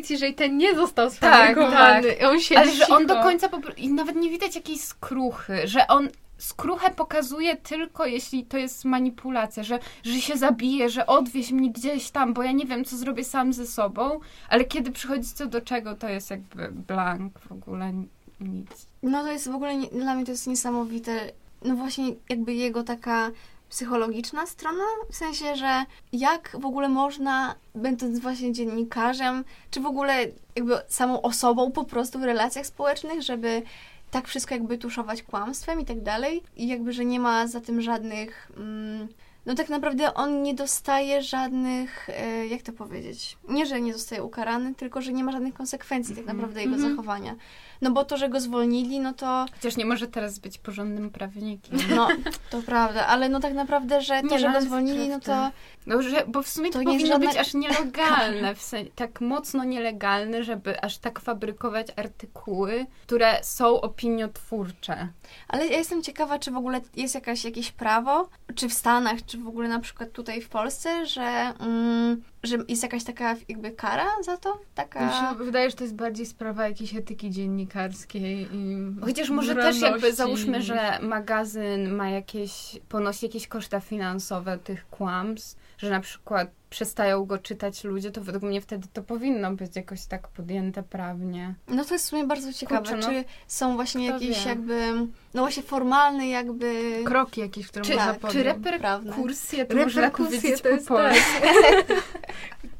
powiedz, jeżeli ten nie został Tak, sfabrykowany. I on siedzi Ale że on do końca po, pro- i nawet nie widać jakiejś skruchy, że on skruchę pokazuje tylko jeśli to jest manipulacja, że, że się zabije, że odwieź mnie gdzieś tam, bo ja nie wiem, co zrobię sam ze sobą, ale kiedy przychodzi co do czego, to jest jakby blank w ogóle nic. No to jest w ogóle, nie, dla mnie to jest niesamowite. No właśnie jakby jego taka psychologiczna strona, w sensie, że jak w ogóle można, będąc właśnie dziennikarzem, czy w ogóle jakby samą osobą po prostu w relacjach społecznych, żeby tak wszystko jakby tuszować kłamstwem i tak dalej. I jakby, że nie ma za tym żadnych... Mm, no tak naprawdę on nie dostaje żadnych, e, jak to powiedzieć, nie, że nie zostaje ukarany, tylko, że nie ma żadnych konsekwencji tak Mhm. naprawdę jego Mhm. zachowania. No bo to, że go zwolnili, no to, Chociaż nie może teraz być porządnym prawnikiem. no, to prawda, ale no tak naprawdę, że to, Nie, że no, go zwolnili, no to. No, że, bo w sumie to, To powinno być aż nielegalne, w sensie, tak mocno nielegalne, żeby aż tak fabrykować artykuły, które są opiniotwórcze. Ale ja jestem ciekawa, czy w ogóle jest jakaś, jakieś prawo, czy w Stanach, czy w ogóle na przykład tutaj w Polsce, że mm, że jest jakaś taka jakby kara za to? Taka... Mi się wydaje, że to jest bardziej sprawa jakiejś etyki dziennikarskiej i Chociaż może też jakby załóżmy, że magazyn ma jakieś, ponosi jakieś koszta finansowe tych kłamstw, że na przykład przestają go czytać ludzie, to według mnie wtedy to powinno być jakoś tak podjęte prawnie. No to jest w sumie bardzo ciekawe. Kurczę, no. Czy są właśnie jakieś wie? jakby, no właśnie formalne jakby... Kroki jakieś, które Czy, można tak, podjąć. czy reperkusje to można powiedzieć to jest po polsku?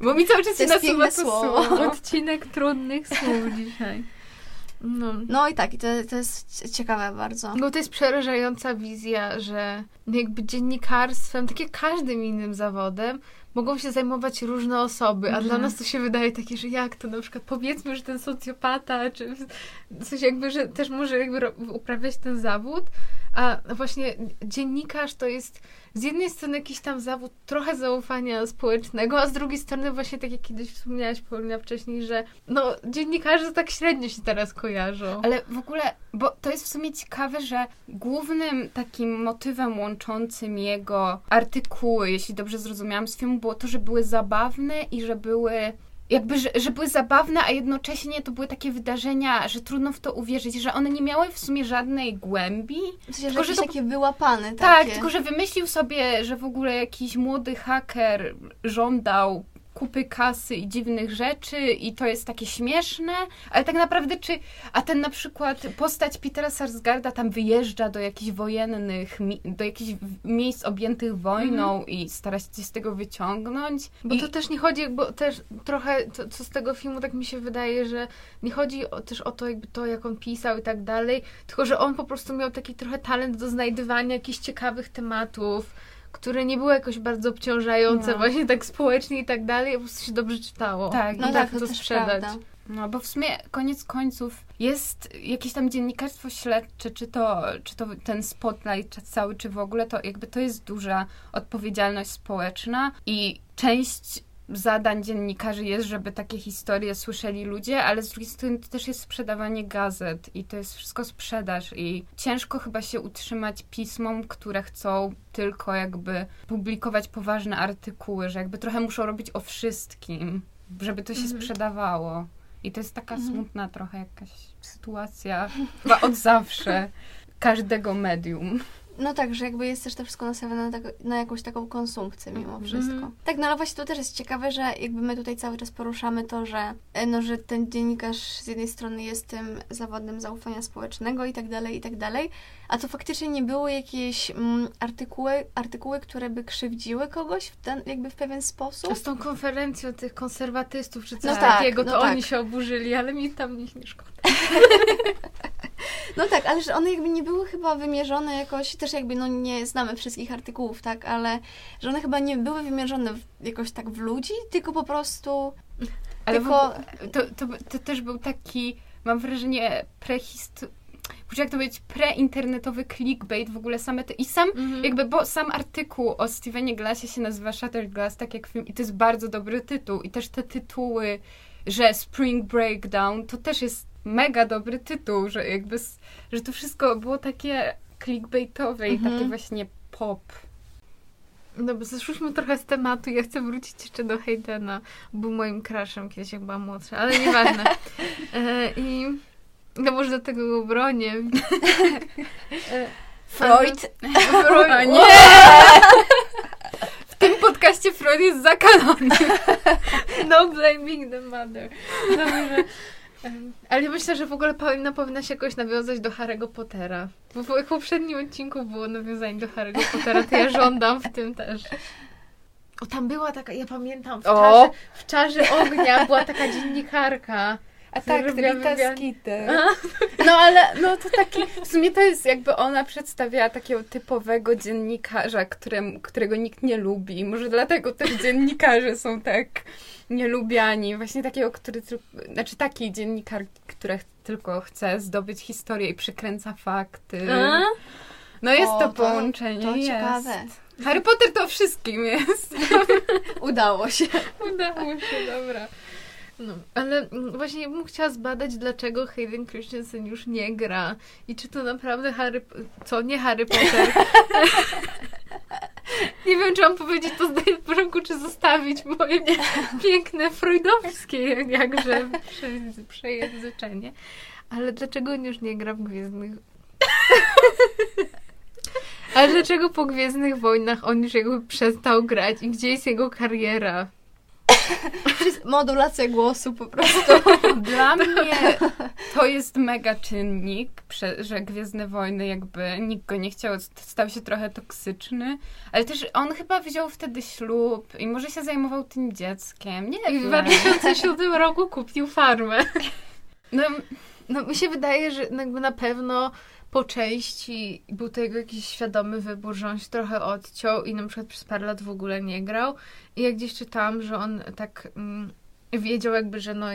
Bo mi cały czas się nasuwa to słowo. słowo. Odcinek trudnych słów dzisiaj. No. No i tak, i to, to jest ciekawe bardzo. Bo to jest przerażająca wizja, że jakby dziennikarstwem, tak jak każdym innym zawodem, mogą się zajmować różne osoby, a Mhm. dla nas to się wydaje takie, że jak to na przykład powiedzmy, że ten socjopata, czy coś jakby, że też może jakby uprawiać ten zawód, a właśnie dziennikarz to jest z jednej strony jakiś tam zawód trochę zaufania społecznego, a z drugiej strony właśnie tak jak kiedyś wspomniałaś Paulina wcześniej, że no dziennikarze tak średnio się teraz kojarzą. Ale w ogóle, bo to jest w sumie ciekawe, że głównym takim motywem łączącym jego artykuły, jeśli dobrze zrozumiałam z filmu, było to, że były zabawne i że były jakby, że, że były zabawne, a jednocześnie to były takie wydarzenia, że trudno w to uwierzyć, że one nie miały w sumie żadnej głębi. W sensie, Tylko, że to- takie wyłapane Tak, takie. tylko że wymyślił sobie, że w ogóle jakiś młody haker żądał kupy kasy i dziwnych rzeczy i to jest takie śmieszne, ale tak naprawdę czy, a ten na przykład postać Petera Sarsgarda tam wyjeżdża do jakichś wojennych, do jakichś miejsc objętych wojną i stara się coś z tego wyciągnąć. Bo I, to też nie chodzi, bo też trochę, to, co z tego filmu tak mi się wydaje, że nie chodzi o, też o to, jakby to, jak on pisał i tak dalej, tylko że on po prostu miał taki trochę talent do znajdywania jakichś ciekawych tematów, które nie były jakoś bardzo obciążające No. właśnie tak społecznie i tak dalej, po prostu się dobrze czytało. tak, No i tak, tak to to sprzedać. prawda. No, bo w sumie koniec końców jest jakieś tam dziennikarstwo śledcze, czy to, czy to ten spotlight czy cały, czy w ogóle, to jakby to jest duża odpowiedzialność społeczna i część zadań dziennikarzy jest, żeby takie historie słyszeli ludzie, ale z drugiej strony to też jest sprzedawanie gazet i to jest wszystko sprzedaż i ciężko chyba się utrzymać pismom, które chcą tylko jakby publikować poważne artykuły, że jakby trochę muszą robić o wszystkim, żeby to się Mhm. sprzedawało. I to jest taka Mhm. smutna trochę jakaś sytuacja, chyba od zawsze każdego medium. No tak, że jakby jest też to wszystko nastawione na, tak, na jakąś taką konsumpcję mimo Mhm. wszystko. Tak, no ale właśnie to też jest ciekawe, że jakby my tutaj cały czas poruszamy to, że e, no, że ten dziennikarz z jednej strony jest tym zawodem zaufania społecznego i tak dalej, i tak dalej, a to faktycznie nie były jakieś mm, artykuły, artykuły, które by krzywdziły kogoś w ten, jakby w pewien sposób. Z tą konferencją tych konserwatystów czy coś No tak, takiego, no to tak. oni się oburzyli, ale mi tam nie szkoda. No tak, ale że one jakby nie były chyba wymierzone jakoś, też jakby no nie znamy wszystkich artykułów, tak, ale że one chyba nie były wymierzone w, jakoś tak w ludzi, tylko po prostu Ale tylko... to, to, to też był taki, mam wrażenie, prehisto... Kurczę, jak to być preinternetowy clickbait, w ogóle same te... I sam, Mhm. jakby, bo sam artykuł o Stevenie Glassie się nazywa Shattered Glass, tak jak film, i to jest bardzo dobry tytuł. I też te tytuły, że Spring Breakdown, to też jest mega dobry tytuł, że jakby, że to wszystko było takie clickbaitowe i Mhm. takie właśnie pop. Dobra, zeszłyśmy trochę z tematu. Ja chcę wrócić jeszcze do Haydena. Był moim crushem kiedyś, jak byłam młodsza, ale nieważne. E, I no może do tego go bronię. E, Freud. Freud. O nie! W tym podcaście Freud jest zakalony. No blaming the mother. Dobrze. Ale myślę, że w ogóle Paulina powinna się jakoś nawiązać do Harry'ego Pottera. Bo w poprzednim odcinku było nawiązanie do Harry'ego Pottera, to ja żądam w tym też. O, tam była taka, ja pamiętam, w czarze, w czarze ognia była taka dziennikarka. A tak, Rita Skity. No ale no to taki, w sumie to jest jakby ona przedstawiała takiego typowego dziennikarza, którym, którego nikt nie lubi. Może dlatego też dziennikarze są tak nielubiani. Właśnie takiego, który tylko, znaczy taki dziennikar, który tylko chce zdobyć historię i przykręca fakty. A? No jest O, to to- połączenie, to jest. ciekawe. Harry Potter to wszystkim jest. Udało się. Udało się, dobra. No, ale właśnie bym chciała zbadać, dlaczego Hayden Christensen już nie gra. I czy to naprawdę Harry... Co? Nie Harry Potter. Nie wiem, czy mam powiedzieć to zdanie w porządku, czy zostawić moje piękne freudowskie jakże prze- przejęzyczenie. Ale dlaczego on już nie gra w Gwiezdnych... Ale dlaczego po Gwiezdnych Wojnach on już jakby przestał grać i gdzie jest jego kariera? Modulacja głosu po prostu. Dla mnie to jest mega czynnik, że Gwiezdne Wojny jakby nikt go nie chciał, stał się trochę toksyczny, ale też on chyba wziął wtedy ślub i może się zajmował tym dzieckiem, nie I w wiem. 2007 roku kupił farmę. No, No mi się wydaje, że jakby na pewno po części był to jego jakiś świadomy wybór, że on się trochę odciął i na przykład przez parę lat w ogóle nie grał. I jak gdzieś czytałam, że on tak mm, wiedział jakby, że no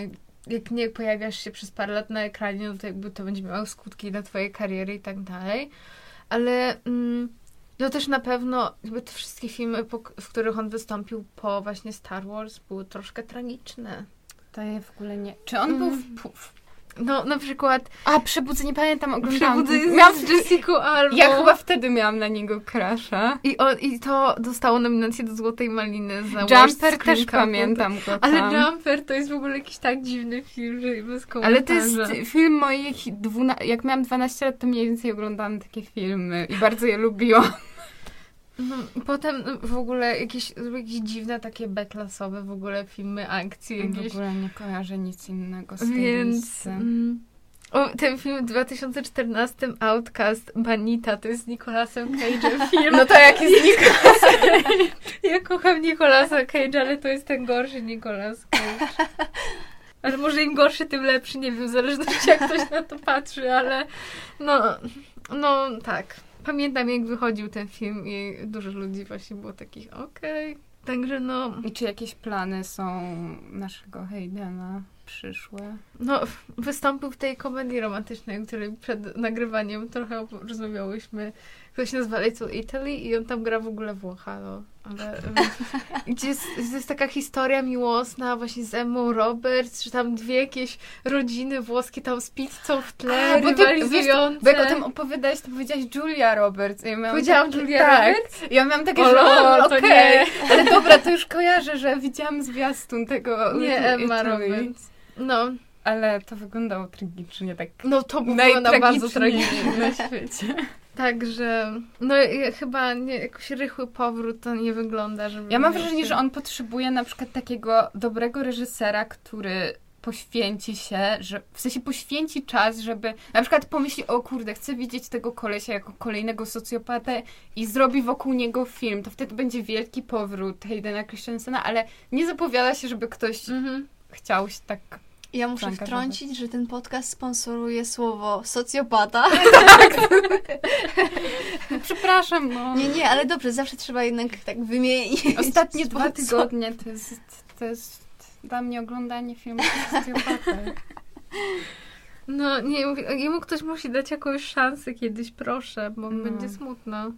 jak nie pojawiasz się przez parę lat na ekranie, no to jakby to będzie miało skutki dla twojej kariery i tak dalej. Ale mm, no też na pewno jakby te wszystkie filmy, po, w których on wystąpił po właśnie Star Wars były troszkę tragiczne. to ja w ogóle nie. Czy on był w, pu- w No na przykład A, Przebudzenie, pamiętam, oglądałam. Przebudzenie Miałam, z Jessica Alba. ja chyba wtedy miałam na niego crusha. I, on, I to dostało nominację do Złotej Maliny za Jumper też pamiętam go Ale tam. Jumper to jest w ogóle jakiś tak dziwny film, że bez Ale to jest komentarza. film moich dwuna... Jak miałam 12 lat, to mniej więcej oglądałam takie filmy i bardzo je lubiłam. No, potem w ogóle jakieś, jakieś dziwne takie beklasowe w ogóle filmy akcji W jakieś. ogóle nie kojarzę nic innego z tej Więc... Mm, o, ten film w 2014 Outcast Banita to jest z Nicolasem Cage'em film. No to jak jest Nicolas Ja kocham Nicolasa Cage'a, ale to jest ten gorszy Nicolas Cage. Ale może im gorszy, tym lepszy, nie wiem, w zależności jak ktoś na to patrzy, ale no, no tak. Pamiętam jak wychodził ten film i dużo ludzi właśnie było takich, okej. Także no, I czy jakieś plany są naszego Haydena przyszłe? no, wystąpił w tej komedii romantycznej, o której przed nagrywaniem trochę rozmawiałyśmy. Ktoś nazywa Little Italy i on tam gra w ogóle Włocha, no. Ale gdzie jest, jest taka historia miłosna właśnie z Emmą Roberts, czy tam dwie jakieś rodziny włoskie tam z pizzą w tle, A, bo ty- rywalizujące. Bo jak o tym opowiadałeś, to powiedziałaś Julia Roberts. Ja miałam Powiedziałam takie- Julia tak. Roberts? Ja miałam takie, O że okej. Ale dobra, to już kojarzę, że widziałam zwiastun tego Nie, Emma. Roberts. No, Ale to wyglądało tragicznie, tak no to na bardzo tragiczne. na świecie. Także, no chyba nie, jakoś rychły powrót to nie wygląda, żeby... Ja mam wrażenie, się- że on potrzebuje na przykład takiego dobrego reżysera, który poświęci się, że w sensie poświęci czas, żeby na przykład pomyśli, o kurde, chcę widzieć tego kolesia jako kolejnego socjopatę i zrobi wokół niego film, to wtedy będzie wielki powrót Haydena Christensena, ale nie zapowiada się, żeby ktoś Mhm. chciał się tak... Ja muszę wtrącić, że ten podcast sponsoruje słowo socjopata. Przepraszam, no. Nie, nie, ale dobrze, zawsze trzeba jednak tak wymienić. Ostatnie dwa tygodnie to jest, to jest dla mnie oglądanie filmu o socjopatach. No, nie, mówię, jemu ktoś musi dać jakąś szansę kiedyś, proszę, bo No. będzie smutno.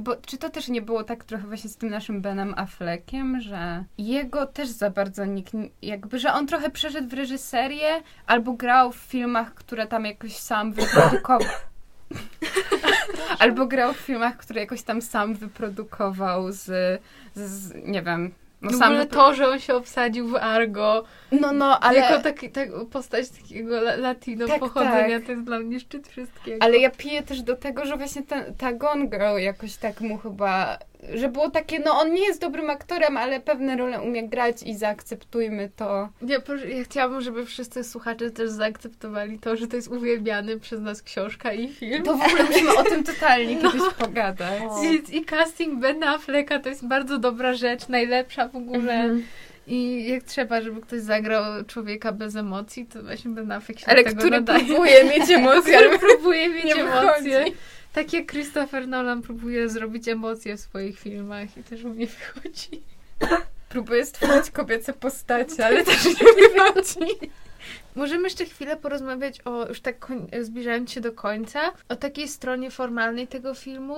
Bo czy to też nie było tak trochę właśnie z tym naszym Benem Affleckiem, że jego też za bardzo nikt, jakby, że on trochę przeszedł w reżyserię albo grał w filmach, które tam jakoś sam wyprodukował. albo grał w filmach, które jakoś tam sam wyprodukował z, z, z nie wiem, no w sam ogóle to, że on się obsadził w Argo, No, no, ale... jako taki, tak, postać takiego la- latino Tak, pochodzenia, tak. to jest dla mnie szczyt wszystkiego. Ale ja piję też do tego, że właśnie ten, ta Gone Girl jakoś tak mu chyba, że było takie, no on nie jest dobrym aktorem, ale pewne role umie grać i zaakceptujmy to. Ja, ja chciałabym, żeby wszyscy słuchacze też zaakceptowali to, że to jest uwielbiany przez nas książka i film. To w ogóle musimy o tym totalnie kiedyś pogadać. I, I casting Bena Afflecka to jest bardzo dobra rzecz, najlepsza w ogóle. Mhm. I jak trzeba, żeby ktoś zagrał człowieka bez emocji, to właśnie Ben Affleck się Ale do tego który nadaje. próbuje mieć emocje, który próbuje mieć emocje. wychodzi. Tak jak Christopher Nolan próbuje zrobić emocje w swoich filmach i też mu nie wychodzi. Próbuje stworzyć kobiece postacie, ale też nie wychodzi. Możemy jeszcze chwilę porozmawiać o, już tak zbliżając się do końca, o takiej stronie formalnej tego filmu.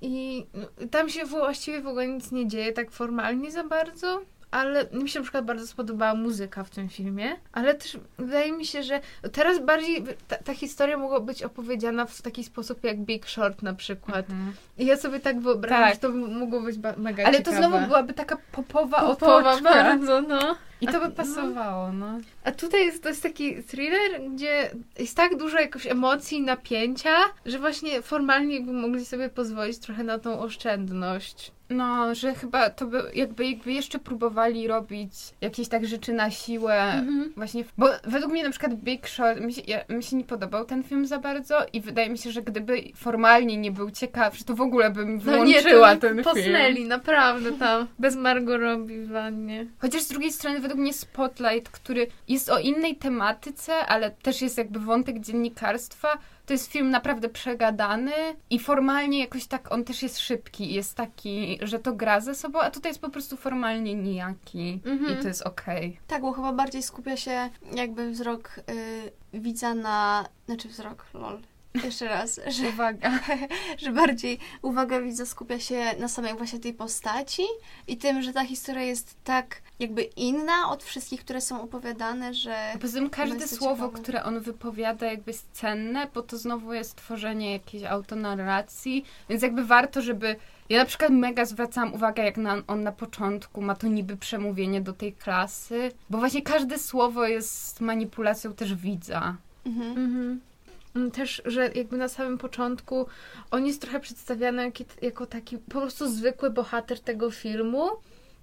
I no, tam się właściwie w ogóle nic nie dzieje tak formalnie za bardzo. Ale mi się na przykład bardzo spodobała muzyka w tym filmie, ale też wydaje mi się, że teraz bardziej ta, ta historia mogła być opowiedziana w taki sposób jak Big Short na przykład. Mhm. I ja sobie tak wyobrażam, Tak. że to mogło być mega Ale ciekawe. to znowu byłaby taka popowa, Popowa otoczka. bardzo, no. I to by pasowało, no. A tutaj jest, to jest taki thriller, gdzie jest tak dużo jakoś emocji, napięcia, że właśnie formalnie by mogli sobie pozwolić trochę na tą oszczędność. No, że chyba to by jakby, jakby jeszcze próbowali robić jakieś tak rzeczy na siłę. Właśnie, bo według mnie na przykład Big Short, mi się, ja, mi się nie podobał ten film za bardzo i wydaje mi się, że gdyby formalnie nie był ciekawszy, to w ogóle bym No nie, wyłączyła ten posnęli, film. naprawdę tam. Bez Margot Robbie w wannie. Chociaż z drugiej strony według mnie Spotlight, który jest o innej tematyce, ale też jest jakby wątek dziennikarstwa, to jest film naprawdę przegadany i formalnie jakoś tak on też jest szybki jest taki, że to gra ze sobą, a tutaj jest po prostu formalnie nijaki Mhm. i to jest okej. Tak, bo chyba bardziej skupia się jakby wzrok y, widza na... Znaczy wzrok, lol. Jeszcze raz, że, Uwaga. że bardziej uwaga widza skupia się na samej właśnie tej postaci i tym, że ta historia jest tak jakby inna od wszystkich, które są opowiadane, że... Poza tym każde słowo, ciekawe. które on wypowiada jakby jest cenne, bo to znowu jest tworzenie jakiejś autonarracji, więc jakby warto, żeby... Ja na przykład mega zwracałam uwagę, jak na, on na początku ma to niby przemówienie do tej klasy, bo właśnie każde słowo jest manipulacją też widza. Mhm. Mhm. Mm, Też, że jakby na samym początku on jest trochę przedstawiany jako, taki po prostu zwykły bohater tego filmu.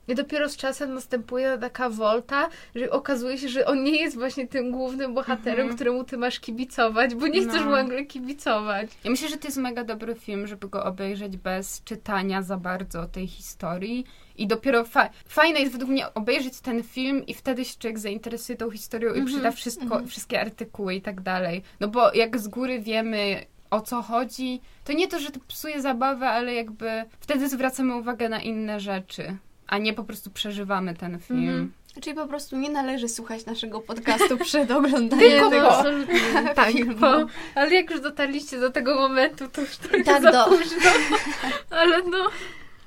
I dopiero z czasem następuje taka wolta, że okazuje się, że on nie jest właśnie tym głównym bohaterem, Mhm. któremu ty masz kibicować, bo nie chcesz No. mu kibicować. Ja myślę, że to jest mega dobry film, żeby go obejrzeć bez czytania za bardzo tej historii. I dopiero fa- fajne jest według mnie obejrzeć ten film i wtedy się człowiek zainteresuje tą historią i Mhm, przeczyta wszystko, mhm. wszystkie artykuły i tak dalej. No bo jak z góry wiemy o co chodzi, to nie to, że to psuje zabawę, ale jakby wtedy zwracamy uwagę na inne rzeczy, a nie po prostu przeżywamy ten film. Mhm. Czyli po prostu nie należy słuchać naszego podcastu przed oglądaniem Tylko tego. absolutnie. Tak, filmu. bo, ale jak już dotarliście do tego momentu, to już trochę tak za do- późno. Ale no,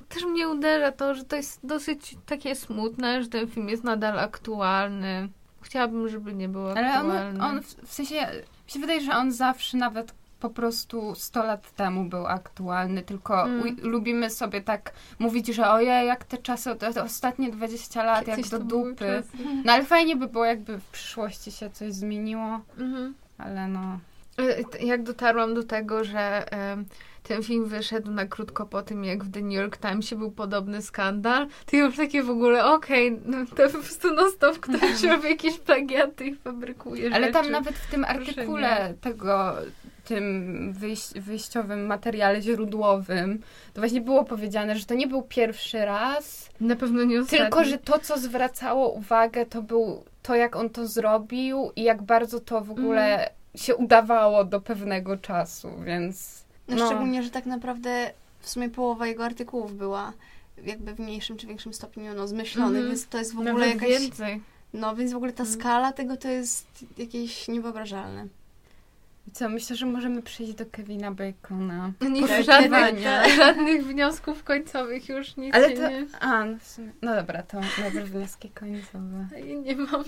też mnie uderza to, że to jest dosyć takie smutne, że ten film jest nadal aktualny. Chciałabym, żeby nie był Ale on, aktualny. on w, w sensie, mi się wydaje, że on zawsze nawet po prostu 100 lat temu był aktualny, tylko Mm. u, lubimy sobie tak mówić, że ojej, jak te czasy, te, te ostatnie 20 lat, Kiedyś jak do dupy. No ale fajnie by było, jakby w przyszłości się coś zmieniło, Mhm. ale no... E, Jak dotarłam do tego, że em, ten film wyszedł na krótko po tym, jak w The New York Timesie był podobny skandal, to już takie w ogóle, okej, no to po prostu non stop ktoś robi jakieś plagiaty i fabrykuje Ale tam rzeczy. nawet w tym Proszę artykule tego, tym wyjś, wyjściowym materiale źródłowym, to właśnie było powiedziane, że to nie był pierwszy raz, Na pewno nie ostatni. Tylko, że to, co zwracało uwagę, to był to, jak on to zrobił i jak bardzo to w ogóle się udawało do pewnego czasu, więc. No, No. Szczególnie, że tak naprawdę w sumie połowa jego artykułów była jakby w mniejszym czy większym stopniu no, zmyślonych, Mhm. więc to jest w ogóle Nawet jakaś... więcej. No, więc w ogóle ta Mhm. skala tego to jest jakieś niewyobrażalne. Co, myślę, że możemy przejść do Kevina Bacona. Nie, żadnych, żadnych wniosków końcowych już nic Ale to. nie... A, no w sumie. No dobra, to dobre wnioski końcowe. Ja nie mam.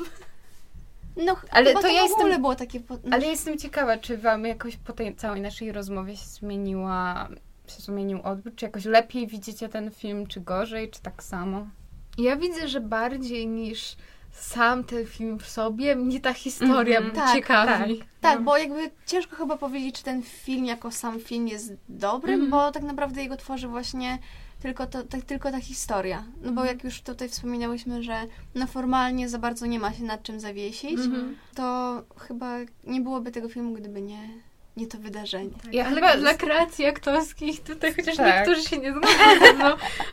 No, Ale chyba to to, ja w jestem- było takie... Ale jestem ciekawa, czy wam jakoś po tej całej naszej rozmowie się zmieniła. się zmienił odbiór? Czy jakoś lepiej widzicie ten film, czy gorzej, czy tak samo? Ja widzę, że bardziej niż sam ten film w sobie, mnie ta historia Mhm. Tak, ciekawi. Tak, No. bo jakby ciężko chyba powiedzieć, czy ten film jako sam film jest dobry, Mhm. bo tak naprawdę jego tworzy właśnie tylko, to, tak, tylko ta historia. No bo Mhm. jak już tutaj wspominałyśmy, że no formalnie za bardzo nie ma się nad czym zawiesić, Mhm. to chyba nie byłoby tego filmu, gdyby nie, nie to wydarzenie. Ja ale chyba dla kreacji aktorskich tutaj, chociaż Tak. niektórzy się nie zgadzają mną,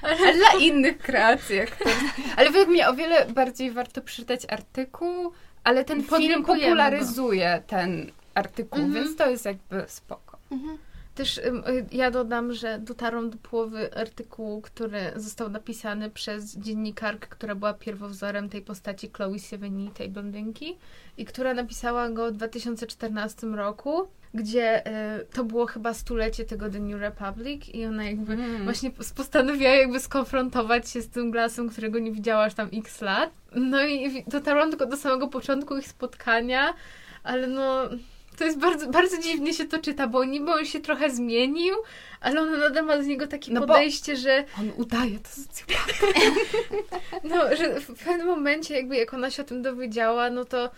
ale Ale dla innych kreacji aktorskich. Ale według mnie o wiele bardziej warto przeczytać artykuł, ale ten film Podlinkujemy popularyzuje ten artykuł, Mhm. więc to jest jakby spoko. Mhm. Też y, ja dodam, że dotarłam do połowy artykułu, który został napisany przez dziennikarkę, która była pierwowzorem tej postaci Chloe Sevigny, tej blondynki, i która napisała go w 2014 roku. Gdzie y, to było chyba stulecie tego The New Republic i ona jakby Mm. właśnie pos- postanowiła jakby skonfrontować się z tym Glassem, którego nie widziała aż tam x lat. No i dotarłam tylko do samego początku ich spotkania, ale no... To jest bardzo, bardzo dziwnie się to czyta, bo niby on się trochę zmienił, ale ona nadal ma do niego takie No podejście, że On udaje to socjopata. no, że w pewnym momencie jakby jak ona się o tym dowiedziała, no to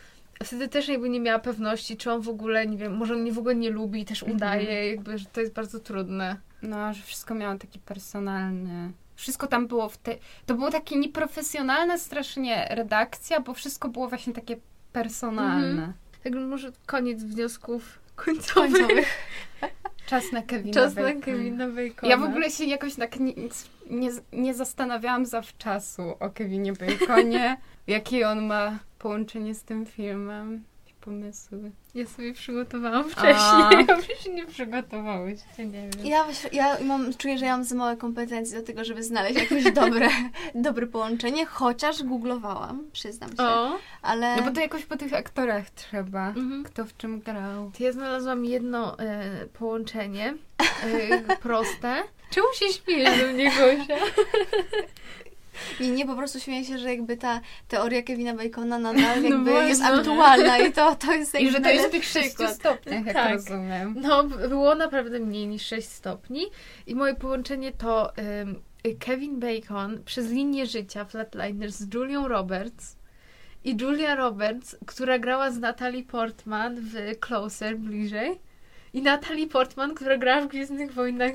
wtedy też jakby nie miała pewności, czy on w ogóle, nie wiem, może on mnie w ogóle nie lubi i też Mhm. udaje, jakby, że to jest bardzo trudne. No, że wszystko miało taki personalny. Wszystko tam było w te... To było takie nieprofesjonalne strasznie redakcja, bo wszystko było właśnie takie personalne. Mhm. Także może koniec wniosków końcowych. Końcowych. Czas na Kevina Czas na Bacona. Kevina Bacona. Ja w ogóle się jakoś tak nie, nie, nie zastanawiałam zawczasu o Kevinie Baconie, jakie on ma połączenie z tym filmem. Jakieś Pomysły. Ja sobie przygotowałam wcześniej, a wy się nie przygotowałyście, nie wiem. Ja, myślę- ja mam, czuję, że ja mam za małe kompetencje do tego, żeby znaleźć jakieś dobre, dobre połączenie, chociaż googlowałam, przyznam się. O! Ale No bo to jakoś po tych aktorach trzeba. Mhm. Kto w czym grał. To ja znalazłam jedno e, połączenie e, proste. Czemu się śmiejesz do mnie, Gosia? nie, nie, po prostu śmieję się, że jakby ta teoria Kevina Bacona nadal jakby No jest właśnie. aktualna i to, to jest I jakby że to jest w tych najlepszy sześciu przykład. stopniach, jak Tak. rozumiem. No, było naprawdę mniej niż 6 stopni. I moje połączenie to ym, Kevin Bacon przez linię życia Flatliners z Julią Roberts i Julia Roberts, która grała z Natalie Portman w Closer, bliżej. I Natalie Portman, która grała w Gwiezdnych Wojnach.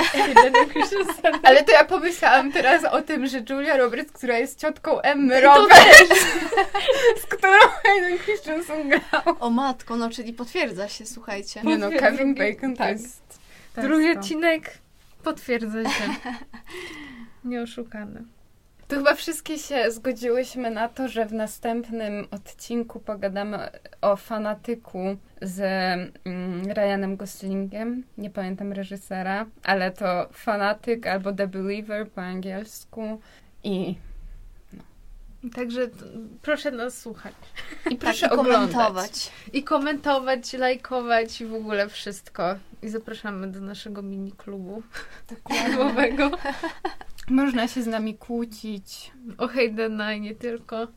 Ale to ja pomyślałam teraz o tym, że Julia Roberts, która jest ciotką Emmy Roberts, z którą Hayden Christensen grał. O matko, no czyli potwierdza się, słuchajcie. Nie no, Kevin Bacon to Tak. jest... to jest Drugi odcinek potwierdza się. Nieoszukany. To chyba wszystkie się zgodziłyśmy na to, że w następnym odcinku pogadamy o fanatyku z mm, Ryanem Goslingiem. Nie pamiętam reżysera, ale to fanatyk albo The Believer po angielsku. I, Także t- proszę nas słuchać. i Tak, proszę i oglądać. komentować. I komentować, lajkować i w ogóle wszystko. I zapraszamy do naszego mini klubu filmowego. Można się z nami kłócić. O Haydena i nie tylko.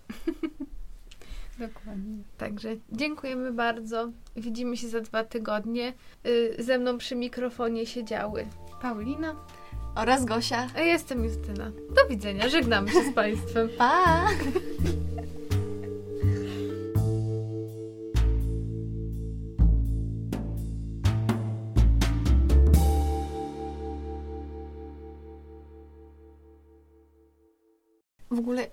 Dokładnie. Także dziękujemy bardzo. Widzimy się za dwa tygodnie. Y, Ze mną przy mikrofonie siedziały. Paulina? Oraz Gosia. A ja jestem Justyna. Do widzenia. Żegnamy się z Państwem. Pa! W ogóle,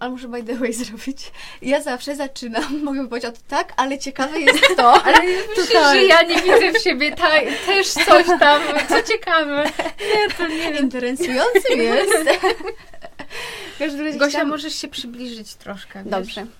ale muszę by the way zrobić. Ja zawsze zaczynam, mogę powiedzieć od tak, ale ciekawe jest to. Ale myślę, że ja nie widzę w siebie ta, też coś tam, co ciekawe. Nie, to nie wiem. Interesującym jest. Gosia, chciałam- możesz się przybliżyć troszkę. wiesz? Dobrze.